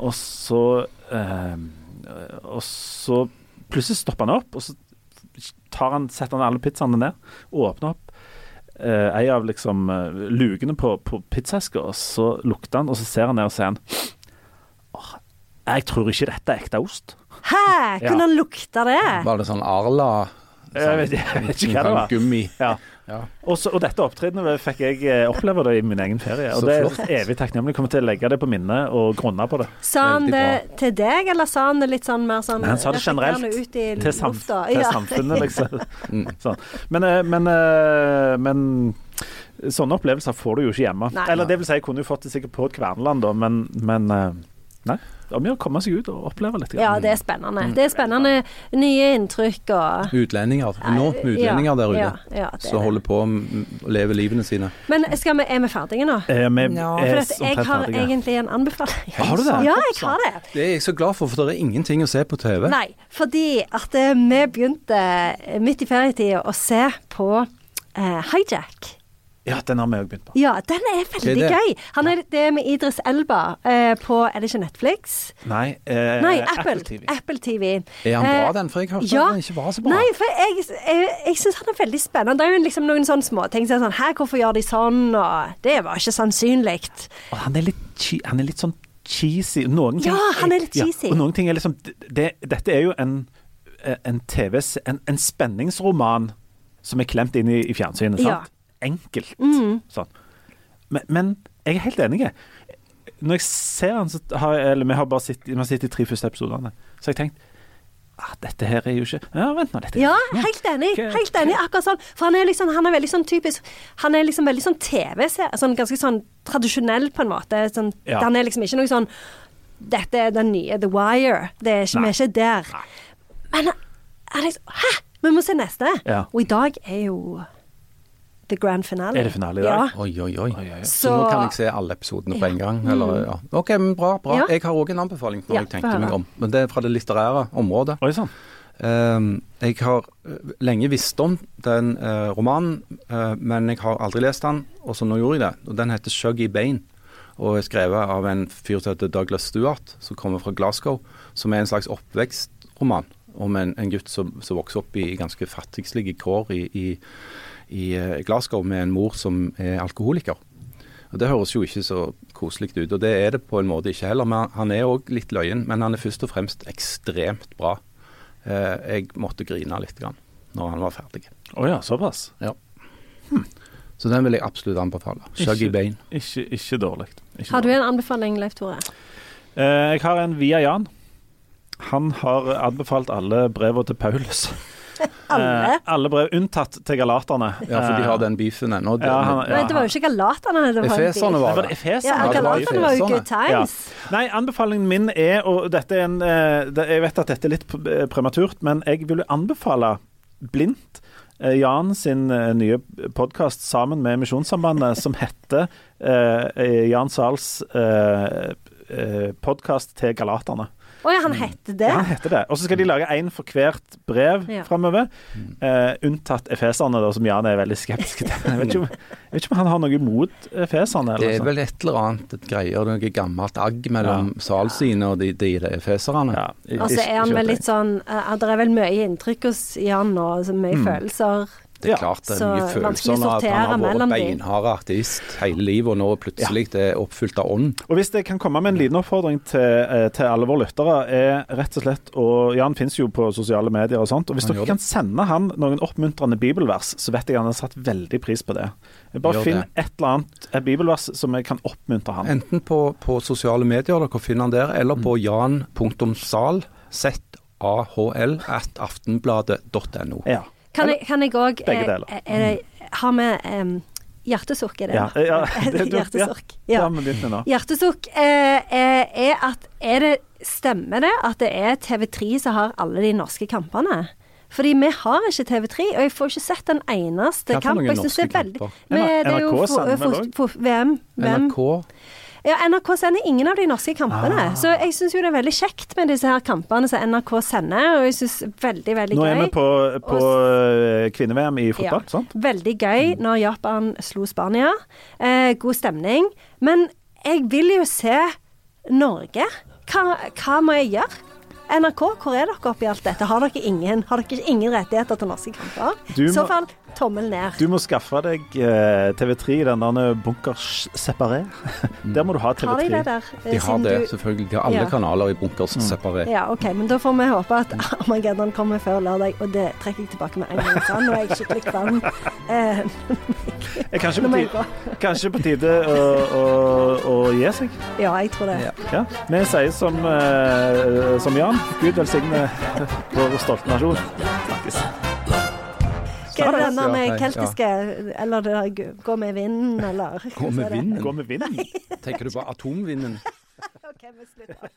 Og så eh, Og så plutselig stopper han opp, og så tar han, setter han alle pizzaene ned, åpner opp eh, ei av liksom eh, lukene på, på pizzaeska, og så lukter han, og så ser han ned og sier han oh, jeg tror ikke dette er ekte ost. Hæ? Ja. Kunne han lukte det? Var det sånn Arla Jeg vet, jeg vet ikke hva det var. Gummi. Ja. Ja. Og, så, og dette opptredenet fikk jeg eh, oppleve det i min egen ferie. Og Så det er flott. evig takknemlig. Jeg kommer til å legge det på minnet og grunne på det. Sa han det til deg, eller sa han det litt sånn mer sånn Nei, han sa det generelt. reflekterende ut i Til, samf lufta? til Ja. samfunnet, liksom. Mm. Sånn. Men, eh, men, eh, men sånne opplevelser får du jo ikke hjemme. Nei. Eller det vil si, jeg kunne jo fått det sikkert på et Kverneland, da, men, men Nei. Er om å komme seg ut og oppleve litt. Ja, det er spennende. Det er spennende nye inntrykk og Utlendinger. Enormt med utlendinger der ute. Ja, ja, er som holder på å leve livene sine. Men skal vi, er vi ferdige nå? Eh, vi Ja. er For jeg har ferdige. egentlig en anbefaling. Har du det? Ja, jeg har det. Det er jeg så glad for, for det er ingenting å se på TV. Nei, fordi at eh, vi begynte eh, midt i ferietida å se på eh, Hijack. Ja, den har vi òg begynt på. Ja, den er veldig det? gøy. Han er, det med Idris Elba eh, på Er det ikke Netflix? Nei, eh, Nei, Apple, TV. Apple TV. Er han Eh, bra, den? For jeg hørte ja. at den ikke var så bra. Nei, for jeg, jeg, jeg syns han er veldig spennende. Det er jo liksom noen sånne småting som så sånn Hæ, hvorfor gjør de sånn? Og det var ikke sannsynlig. Han er litt, han er litt sånn cheesy. Noen ting, Ja, han er litt cheesy. og noen ting er liksom det, Dette er jo en, en TV en, en spenningsroman som er klemt inn i, i fjernsynet. Ja. Enkelt. Mm. Sånn. Men, men jeg er helt enig. Når jeg ser han, så har jeg Eller vi har bare sett, vi har sett de tre første episodene. Så har jeg tenkt ah, dette her er jo ikke Ja, vent nå, dette Ja, helt enig. Helt enig, akkurat sånn. For han er liksom, han er veldig sånn typisk Han er liksom veldig sånn TV-serie. Sånn ganske sånn tradisjonell, på en måte. Sånn, Ja. Han er liksom ikke noe sånn Dette er den nye The Wire. Det er ikke, vi er ikke der. Men han er liksom Hæ! Vi må se neste. Ja. Og i dag er jo the grand finale. Er det finale i dag? Ja. Oi, oi, oi. Oi, oi, oi. Så, Så- nå kan jeg se alle episodene på en gang? Eller, ja. OK, men bra. bra. Ja. Jeg har òg en anbefaling, når Ja, jeg tenkte meg om. Men det er fra det litterære området. Oi sånn. Um, jeg har eh, lenge visst om den uh, romanen, uh, men jeg har aldri lest den, og så nå gjorde jeg det. Og Den heter 'Shuggy Bane', og er skrevet av en fyr som heter Douglas Stewart, som kommer fra Glasgow, som er en slags oppvekstroman om en, en gutt som, som vokser opp i ganske fattigslige kår i, i, i eh, Glasgow med en mor som er alkoholiker. Og Det høres jo ikke så koselig ut, og det er det på en måte ikke heller. Men han- er òg litt løyen, men han er først og fremst ekstremt bra. Eh, jeg måtte grine litt grann når han var ferdig. Å ja, såpass. Så den vil jeg absolutt anbefale. Shuggy Bane. Ikke, ikke dårlig. Har du en anbefaling, Leif Tore? Eh, jeg har en via Jan. Han har anbefalt alle brevene til Paulus. Alle? Eh, alle brev, unntatt til galaterne. Ja, for de Eh, har den beefen ennå. Ja, han- Men det var jo ikke galaterne. Det var Efeserne var det. Efeserne? Ja, Ja, var galaterne var jo good times. Nei, anbefalingen min er, og dette er en eh, Jeg vet at dette er litt prematurt, men jeg vil anbefale blindt eh, Jan sin eh, nye podkast sammen med Misjonssambandet, som heter eh, Jan Sahls eh, podkast til galaterne. Å ja, han heter det? Ja, han heter det. Og så skal de lage én for hvert brev Ja. framover, eh, unntatt efeserne, da, som Jan er veldig skeptisk til. Jeg vet ikke om, jeg vet ikke om han har noe imot efeserne. Det er vel et eller annet et greier, noe gammelt agg mellom Ja. Salsynet og de, de, de efeserne. ja, Og så er han vel litt sånn uh, Det er vel mye inntrykk hos Jan nå, så mye følelser. Det er Ja, klart det er mye vanskelig følelser når han har vært beinhard artist hele livet, og nå plutselig det er oppfylt av ånd. Og hvis jeg kan komme med en liten oppfordring til, eh, til alle våre lyttere, er rett og slett og Jan finnes jo på sosiale medier og sånt. Og hvis Han dere kan sende han noen oppmuntrende bibelvers, så vet jeg han har satt veldig pris på det. Bare Gjør finn det. et eller annet et bibelvers som jeg kan oppmuntre han. Enten på, på sosiale medier, dere finner han der, eller på jan.sal, z-a-h-l, at aftenbladet.no. Ja. Kan jeg, kan jeg òg Begge deler. ha med em, hjertesukk er det? Ja, ja, det- du- Hjertesukk. Ja, Ja. med. Hjertesukk eh, eh, er at er det, Stemmer det at det er TV3 som har alle de norske kampene? Fordi vi har ikke TV3, og jeg får ikke sett en eneste Hva kamp. Jeg synes det er veldig kamper? Det er jo fo- fo- fo- VM. VM. NRK. Ja, NRK sender ingen av de norske kampene. Ah. Så jeg syns jo det er veldig kjekt med disse her kampene som NRK sender, og jeg syns veldig, veldig gøy. Nå gøy. er vi på, på eh, kvinne-VM i fotball, Ja. sant? Veldig gøy når Japan slo Spania. Eh, god stemning. Men jeg vil jo se Norge. Hva, hva må jeg gjøre? NRK, hvor er dere oppi alt dette? Har dere ingen, har dere ingen rettigheter til norske kamper? I så må- fall tommel ned. Du må skaffe deg eh, TV3, den der bunkers separé. Der må du ha TV3. Har de det der? eh, De har det, du- selvfølgelig. De har alle Ja. kanaler i bunkers separé. Ja, OK, men da får vi håpe at Armageddon kommer før lørdag, og det trekker jeg tilbake med en gang. Så nå er jeg skikkelig kvalm. Eh, kanskje på tide, kanskje på tide å, å, å gi seg? Ja, jeg tror det. Ja. Ja. Vi sier som, som Jan, Gud velsigne vår stolte nasjon. Snakkes. Hva er det Ja, den keltiske Eller det der gå med vinden, eller Gå med vinden. Gå med vinden. Tenker du på atomvinden? OK, vi slutter.